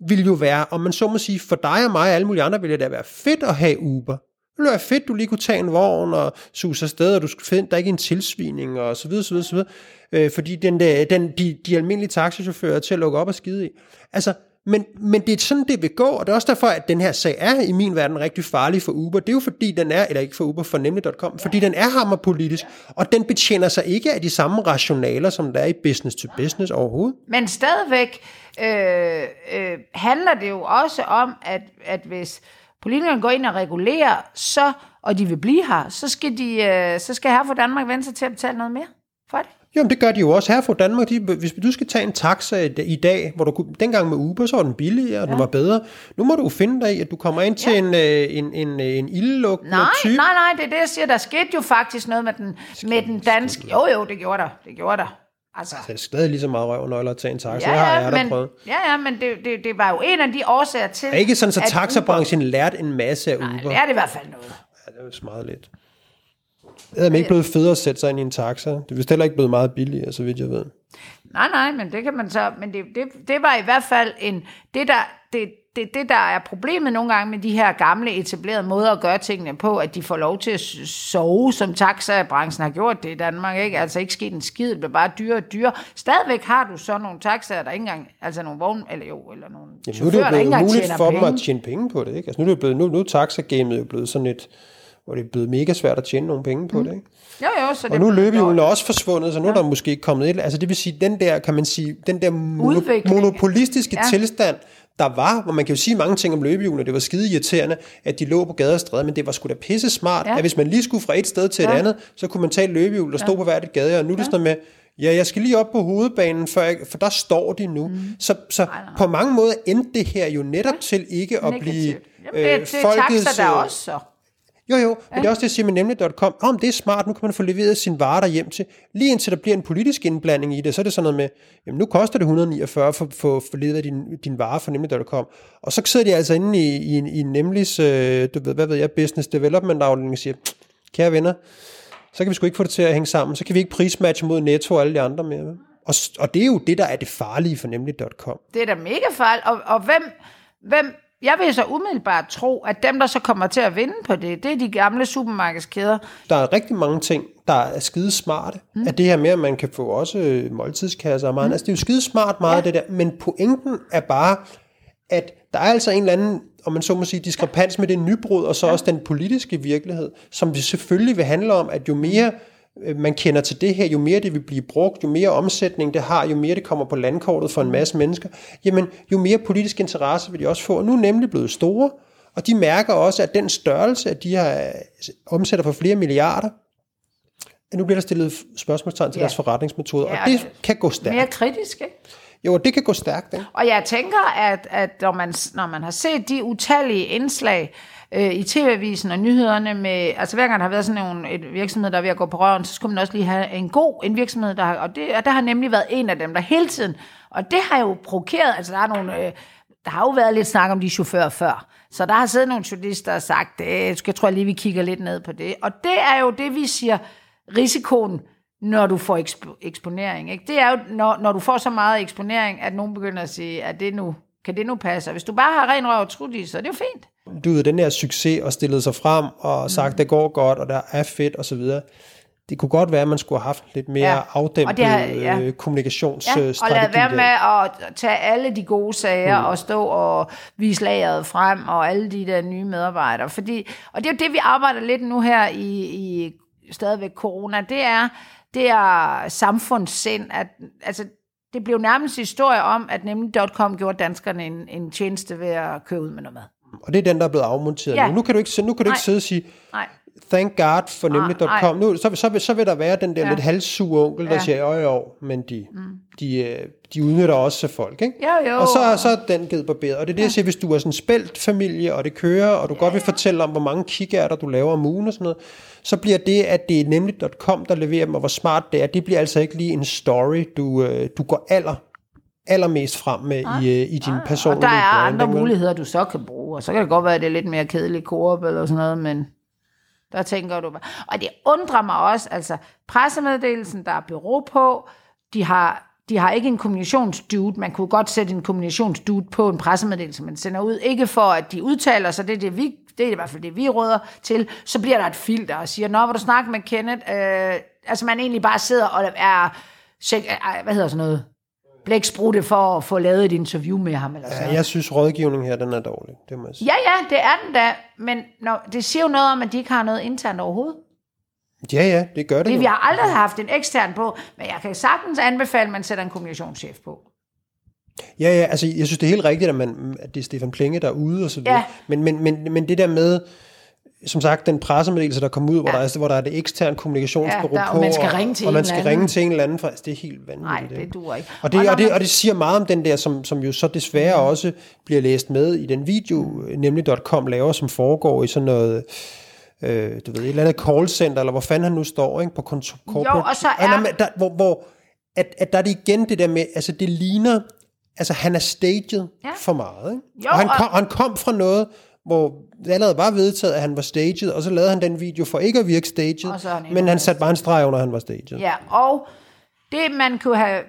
vil jo være, om man så må sige, for dig og mig og alle mulige andre, ville det da være fedt at have Uber. Det ville være fedt, du lige kunne tage en vogn og suse afsted, og du skulle finde, der er ikke en tilsvining, og så videre, så videre, så videre. Øh, fordi den der, den, de, de almindelige taxichauffører er til at lukke op og skide i. Altså, men, men det er sådan, det vil gå, og det er også derfor, at den her sag er i min verden rigtig farlig for Uber. Det er jo fordi, den er, eller ikke for Uber, for nemlig.com, fordi den er hammerpolitisk, og den betjener sig ikke af de samme rationaler, som der er i business to business overhovedet. Men stadigvæk øh, øh, handler det jo også om, at, at hvis politikerne går ind og regulerer, så, og de vil blive her, så skal, de, øh, så skal her for Danmark vende sig til at betale noget mere for det. Jamen, det gør de jo også her fra Danmark. De, hvis du skal tage en taxa i, dag, hvor du kunne, dengang med Uber, så var den billigere, og ja. den var bedre. Nu må du finde dig i, at du kommer ind til ja. en, øh, en, en, en ildelugtende Nej, type. nej, nej, det er det, jeg siger. Der skete jo faktisk noget med den, med den danske... Jo, jo, det gjorde der. Det gjorde der. Altså, Så det er stadig lige så meget røvnøgler at tage en taxa. ja, jeg har ja, jeg men, prøvet. ja, ja, men det, det, det var jo en af de årsager til... Er ikke sådan, så taxabranchen lærte en masse af Uber, Uber? Nej, det er det i hvert fald noget. Ja, det er jo meget lidt. Det er ikke blevet federe at sætte sig ind i en taxa. Det er vist heller ikke blevet meget billigere, så vidt jeg ved. Nej, nej, men det kan man så... Men det, det, det var i hvert fald en... Det der, det, det, det, der er problemet nogle gange med de her gamle etablerede måder at gøre tingene på, at de får lov til at sove, som taxabranchen har gjort det i Danmark. Ikke? Altså ikke sket en skid, det bliver bare dyrere og dyrere. Stadigvæk har du så nogle taxaer, der ikke engang... Altså nogle vogn... Eller jo, eller nogle Jamen, nu er det jo blevet muligt for penge. dem at tjene penge på det. Ikke? Altså, nu er, det blevet, nu, nu er taxagamet jo blevet sådan et, hvor det er blevet mega svært at tjene nogle penge på det. Ikke? Jo, jo, så Og det nu er løbehjulene også forsvundet, så nu ja. er der måske kommet et... Altså det vil sige, den der, kan man sige, den der mono, monopolistiske ja. tilstand, der var, hvor man kan jo sige mange ting om løbehjulene, det var skide irriterende, at de lå på gader og stræder, men det var sgu da pisse smart, Ja. ja. at hvis man lige skulle fra et sted til et Ja. andet, så kunne man tage et løbehjul, der stod på hvert et gade, og nu er det sådan med, ja, jeg skal lige op på hovedbanen, for, jeg, for der står de nu. Mm. Så, så nej. på mange måder endte det her jo netop til ikke at blive Negativt. Jamen, det, er- det er taxa der øh, også, så. Jo, jo, men det er også det, jeg siger med nemlig.com. Om det er smart, nu kan man få leveret sin varer hjem til. Lige indtil der bliver en politisk indblanding i det, så er det sådan noget med, jamen nu koster det 149 for, for, for leveret din, din varer fra nemlig.com. Og så sidder de altså inde i, i, i en nemlig, øh, du ved, hvad ved jeg, business development afdeling og siger, kære venner, så kan vi sgu ikke få det til at hænge sammen. Så kan vi ikke prismatche mod Netto og alle de andre mere. Og, og det er jo det, der er det farlige for nemlig.com. Det er da mega fejl. Og, og hvem, hvem, jeg vil så umiddelbart tro, at dem, der så kommer til at vinde på det, det er de gamle supermarkedskæder. Der er rigtig mange ting, der er skide smarte. Mm. At det her med, at man kan få også øh, måltidskasser og meget. Mm. Altså, det er jo skide smart meget Ja. ja. det der. Men pointen er bare, at der er altså en eller anden, om man så må sige, diskrepans med det nybrud, og så ja. også den politiske virkelighed, som det selvfølgelig vil handle om, at jo mere øh, man kender til det her, jo mere det vil blive brugt, jo mere omsætning det har, jo mere det kommer på landkortet for en masse mennesker, jamen jo mere politisk interesse vil de også få. Og nu er nemlig blevet store, og de mærker også, at den størrelse, at de har øh, omsætter for flere milliarder, at nu bliver der stillet spørgsmålstegn til Ja. deres forretningsmetoder, Ja, og det- kan gå stærkt. Mere kritisk, ikke? Jo, det kan gå stærkt, ikke? Og jeg tænker, at, at når, man, når man har set de utallige indslag øh, i TV-avisen og nyhederne med, altså hver gang der har været sådan en et virksomhed, der er ved at gå på røven, så skulle man også lige have en god en virksomhed, der har, og, det, og der har nemlig været en af dem, der hele tiden, og det har jo provokeret, altså der er nogle, øh, der har jo været lidt snak om de chauffører før, så der har siddet nogle journalister og sagt, øh, det jeg tror lige, vi kigger lidt ned på det, og det er jo det, vi siger, risikoen, når du får eksp- eksponering. Ikke? Det er jo, når, når du får så meget eksponering, at nogen begynder at sige, at det nu, kan det nu passe? Og hvis du bare har ren røv og trut i, så er det jo fint. Du ved, den her succes og stillet sig frem og sagt, det går godt, og der er fedt og så videre. Det kunne godt være, at man skulle have haft lidt mere Ja. ja. afdæmpet Og det har- ja. ja. Ja, kommunikationsstrategi. og lad være der. med at tage alle de gode sager mm. og stå og vise lageret frem, og alle de der nye medarbejdere. Fordi, og det er jo det, vi arbejder lidt nu her i, i stadigvæk corona, det er, det er samfundssind, at altså, det blev nærmest historie om, at nemlig.com gjorde danskerne en, en tjeneste ved at køre ud med noget mad. Og det er den, der er blevet afmonteret Ja. nu. Nu kan du ikke, nu kan du Nej. ikke sidde og sige, Nej. thank God for Nej, nemlig.com. Nu, så, så, vil, så vil der være den der Ja. ja. lidt halvsure onkel, der Ja. siger, jo jo, men de, mm. de, øh, de udnytter også folk. Ikke? Jo, jo. Og så, så er den givet barberet. Og det er det, jeg siger, hvis du er sådan en spældt familie, og det kører, og du ja, godt vil fortælle om, hvor mange kikærter du laver om ugen og sådan noget, så bliver det, at det er nemlig.com, der leverer dem, og hvor smart det er, det bliver altså ikke lige en story, du, øh, du går aller, allermest frem med i, øh, i din personlige Og der er andre muligheder, du så kan bruge, og så kan det godt være, at det er lidt mere kedeligt koop eller sådan noget, men der tænker du bare. Og det undrer mig også, altså pressemeddelelsen, der er bureau på, de har, de har ikke en kommunikationsdude, man kunne godt sætte en kommunikationsdude på en pressemeddelelse, man sender ud, ikke for at de udtaler sig, det er det, vi, det er i hvert fald det, vi råder til, så bliver der et filter og siger, nå, hvor du snakker med Kenneth, øh, altså man egentlig bare sidder og er, øh, hvad hedder sådan noget, blæksprutte for at få lavet et interview med ham, eller sådan Ja, jeg synes, rådgivningen her, den er dårlig. Det må jeg sige. Ja, ja, det er den da, men når, det siger jo noget om, at de ikke har noget internt overhovedet. Ja, ja, det gør det Det, vi har aldrig haft en ekstern på, men jeg kan sagtens anbefale, at man sætter en kommunikationschef på. Ja, ja, altså jeg synes, det er helt rigtigt, at, man, at det er Stefan Plenge, der er ude og så videre. Ja. Men, men, men, men det der med, som sagt, den pressemeddelelse, der kom ud, hvor, ja. der, er, hvor der er det eksterne kommunikationsbureau Ja, der- og på, man skal ringe til og en man eller skal anden. ringe til en eller anden, for altså, det er helt vanvittigt. Nej, det duer ikke. Og det, når og, det, man- og det siger meget om den der, som, som jo så desværre Mm. også bliver læst med i den video, nemlig.com laver, som foregår i sådan noget, øh, du ved, et eller andet callcenter, eller hvor fanden han nu står, ikke, på kontor, corporate. og så er- men der, hvor, hvor at, at der er det igen det der med, altså det ligner, altså han er staged Ja. for meget, ikke? Jo, og han og- kom, han kom fra noget, hvor det allerede var vedtaget, at han var staged, og så lavede han den video for ikke at virke staged, Og han men han satte bare en streg under, at han var staged. Ja, og det man kunne have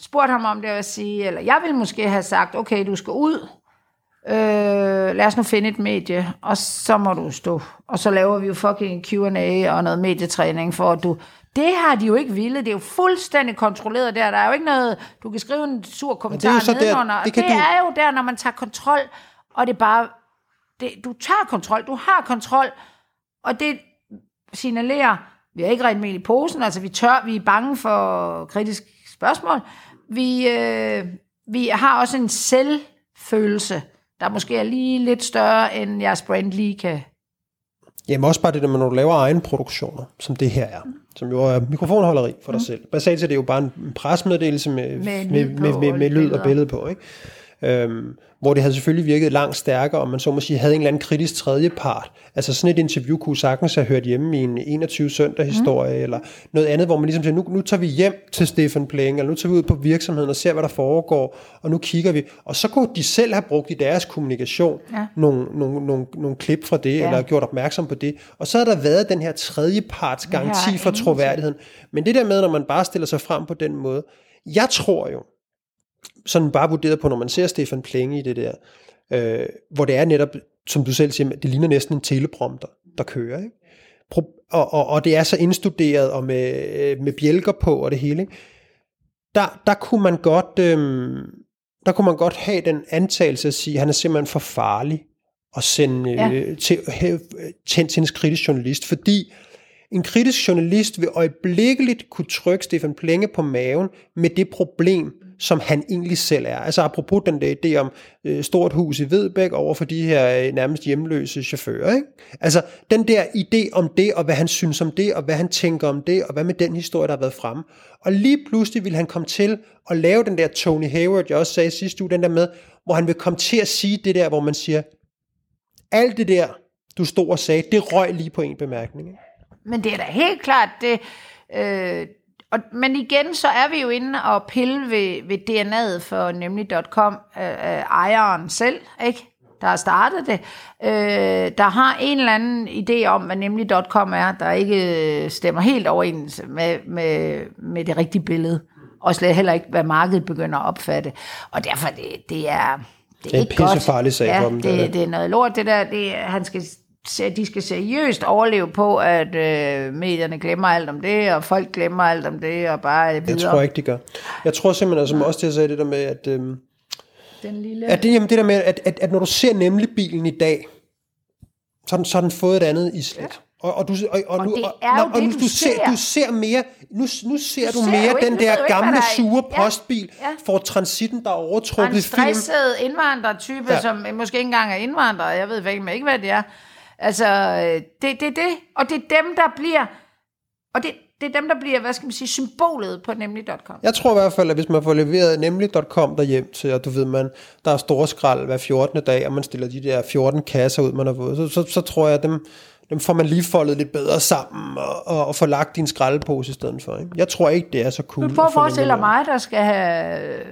spurgt ham om, det at sige, eller jeg ville måske have sagt, okay, du skal ud, øh, lad os nu finde et medie, og så må du stå. Og så laver vi jo fucking Q&A og noget medietræning for, at du... Det har de jo ikke ville. Det er jo fuldstændig kontrolleret der. Der er jo ikke noget... Du kan skrive en sur kommentar jo så der- nedenunder. det Det, kan det du- er jo der, når man tager kontrol, og det er bare... Det, du tager kontrol, du har kontrol, og det signalerer, vi har ikke rent mel i posen, altså vi tør, vi er bange for kritiske spørgsmål. Vi, øh, vi har også en selvfølelse, der måske er lige lidt større, end jeres brand lige kan. Jamen også bare det der med, når du laver egen produktioner, som det her er, som jo er mikrofonholderi for dig selv. Basalt set er det jo bare en pressemeddelelse med, Med med, lyd med, med, med, lyd og billede på. Ikke? Øhm, hvor det havde selvfølgelig virket langt stærkere, om man så må sige, havde en eller anden kritisk tredjepart. Altså sådan et interview kunne sagtens have hørt hjemme i en 21 søndag historie, mm. eller noget andet, hvor man ligesom siger, nu, nu tager vi hjem til Stefan Plenge, eller nu tager vi ud på virksomheden og ser, hvad der foregår, og nu kigger vi. Og så kunne de selv have brugt i deres kommunikation Ja. nogle, nogle, nogle, nogle klip fra det, ja. eller gjort opmærksom på det. Og så har der været den her tredjeparts garanti for troværdigheden. Men det der med, når man bare stiller sig frem på den måde, jeg tror jo, sådan bare vurderet på, når man ser Stefan Plenge i det der, øh, hvor det er netop, som du selv siger, det ligner næsten en teleprompter, der kører. Ikke? Pro- og, og, og det er så indstuderet og med, øh, med bjælker på og det hele. Ikke? Der, der kunne man godt øh, der kunne man godt have den antagelse at sige, at han er simpelthen for farlig at sende Ja. øh, til, øh, tændt til en kritisk journalist, fordi en kritisk journalist vil øjeblikkeligt kunne trykke Stefan Plenge på maven med det problem, som han egentlig selv er. Altså apropos den der idé om øh, stort hus i Vedbæk over for de her øh, nærmest hjemløse chauffører. Ikke? Altså den der idé om det, og hvad han synes om det, og hvad han tænker om det, og hvad med den historie, der har været fremme. Og lige pludselig vil han komme til at lave den der Tony Hayward, jeg også sagde sidste uge, den der med, hvor han vil komme til at sige det der, hvor man siger, alt det der, du stod og sagde, det røg lige på en bemærkning. Ikke? Men det er da helt klart det. Øh, og, men igen, så er vi jo inde og pille ved, ved DNA'et for nemlig.com, øh, øh, ejeren selv, ikke? der har startet det, øh, der har en eller anden idé om, hvad nemlig.com er, der ikke øh, stemmer helt overens med, med, med det rigtige billede, og slet heller ikke, hvad markedet begynder at opfatte. Og derfor, det, det er, det er en ikke godt. pissefarlig sag ja, for dem, det Det, det, det er noget lort, det der. Det, han skal, de skal seriøst overleve på, at øh, medierne glemmer alt om det, og folk glemmer alt om det, og bare videre. Jeg tror ikke, de gør. Jeg tror simpelthen, som også til at sige det der med, at, øhm, Den lille... at det, jamen det der med, at, at, at når du ser nemlig bilen i dag, så har den, så har den fået et andet islet. Ja. Og, og, du, og, og, Og nu, det og, og det, nu, du du ser. ser. Du ser mere, nu, nu ser du, ser mere ikke- den du der ikke, gamle, hvad der er i- sure Ja. postbil, Ja. for transitten, der er Og overtrukket en film. stresset indvandrertype, Ja. ja. som måske ikke engang er indvandrer, jeg ved ikke, ikke hvad det er. Altså, øh, det er det, det, og det er dem, der bliver, og det, det er dem, der bliver, hvad skal man sige, symbolet på nemlig.com. Jeg tror i hvert fald, at hvis man får leveret nemlig.com derhjem til, og du ved, man, der er store skrald hver 14. dag, og man stiller de der 14 kasser ud, man har fået, så, så, så tror jeg, at dem, dem får man lige foldet lidt bedre sammen, og, og, og får lagt din skraldepose i stedet for. Ikke? Jeg tror ikke, det er så cool. Du prøver at forestille dig mig, der skal have øh,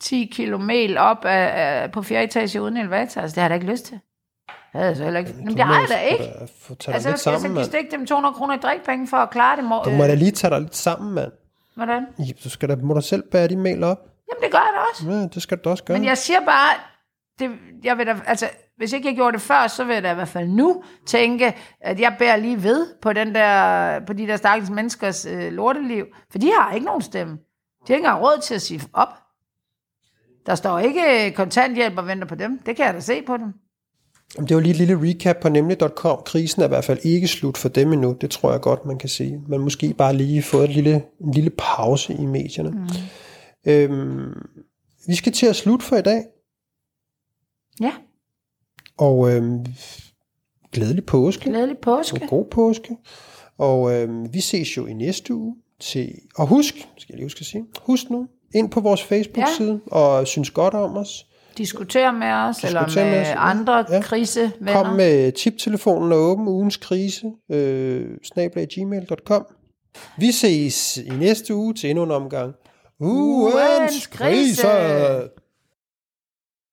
10 kilo mel op af, af, på fjerde etage uden elevator. Altså, det har jeg da ikke lyst til. Havde jeg så heller ikke. Jamen, det har jeg da ikke. Få tage dig Altså, lidt skal jeg mand. stikke dem 200 kroner i drikpenge for at klare det? Må, Du må da lige tage dig lidt sammen, mand. Hvordan? Ja, Du skal da, må da selv bære de mel op. Jamen, det gør jeg da også. Ja, det skal du også gøre. Men jeg siger bare, det, jeg vil da, altså, hvis ikke jeg gjorde det før, så vil jeg da i hvert fald nu tænke, at jeg bærer lige ved på, den der, på de der stakkels menneskers øh, lorteliv. For de har ikke nogen stemme. De har ikke råd til at sige op. Der står ikke øh, kontanthjælp og venter på dem. Det kan jeg da se på dem. Det var lige et lille recap på nemlig.com. Krisen er i hvert fald ikke slut for dem endnu. Det tror jeg godt, man kan sige. Man måske bare lige fået et lille, en lille pause i medierne. Mm. Øhm, vi skal til at slutte for i dag. Ja. Og øhm, glædelig påske. Glædelig påske. En god påske. Og øh, vi ses jo i næste uge. Til, og husk, skal jeg lige huske at sige, husk nu, ind på vores Facebook-side ja. og synes godt om os. Diskutere med os, Diskutere eller med, med os, andre Ja. krisevenner. Kom med tiptelefonen er åben, ugens krise, øh, snablag gmail.com. Vi ses i næste uge til endnu en omgang. Ugens krise. krise!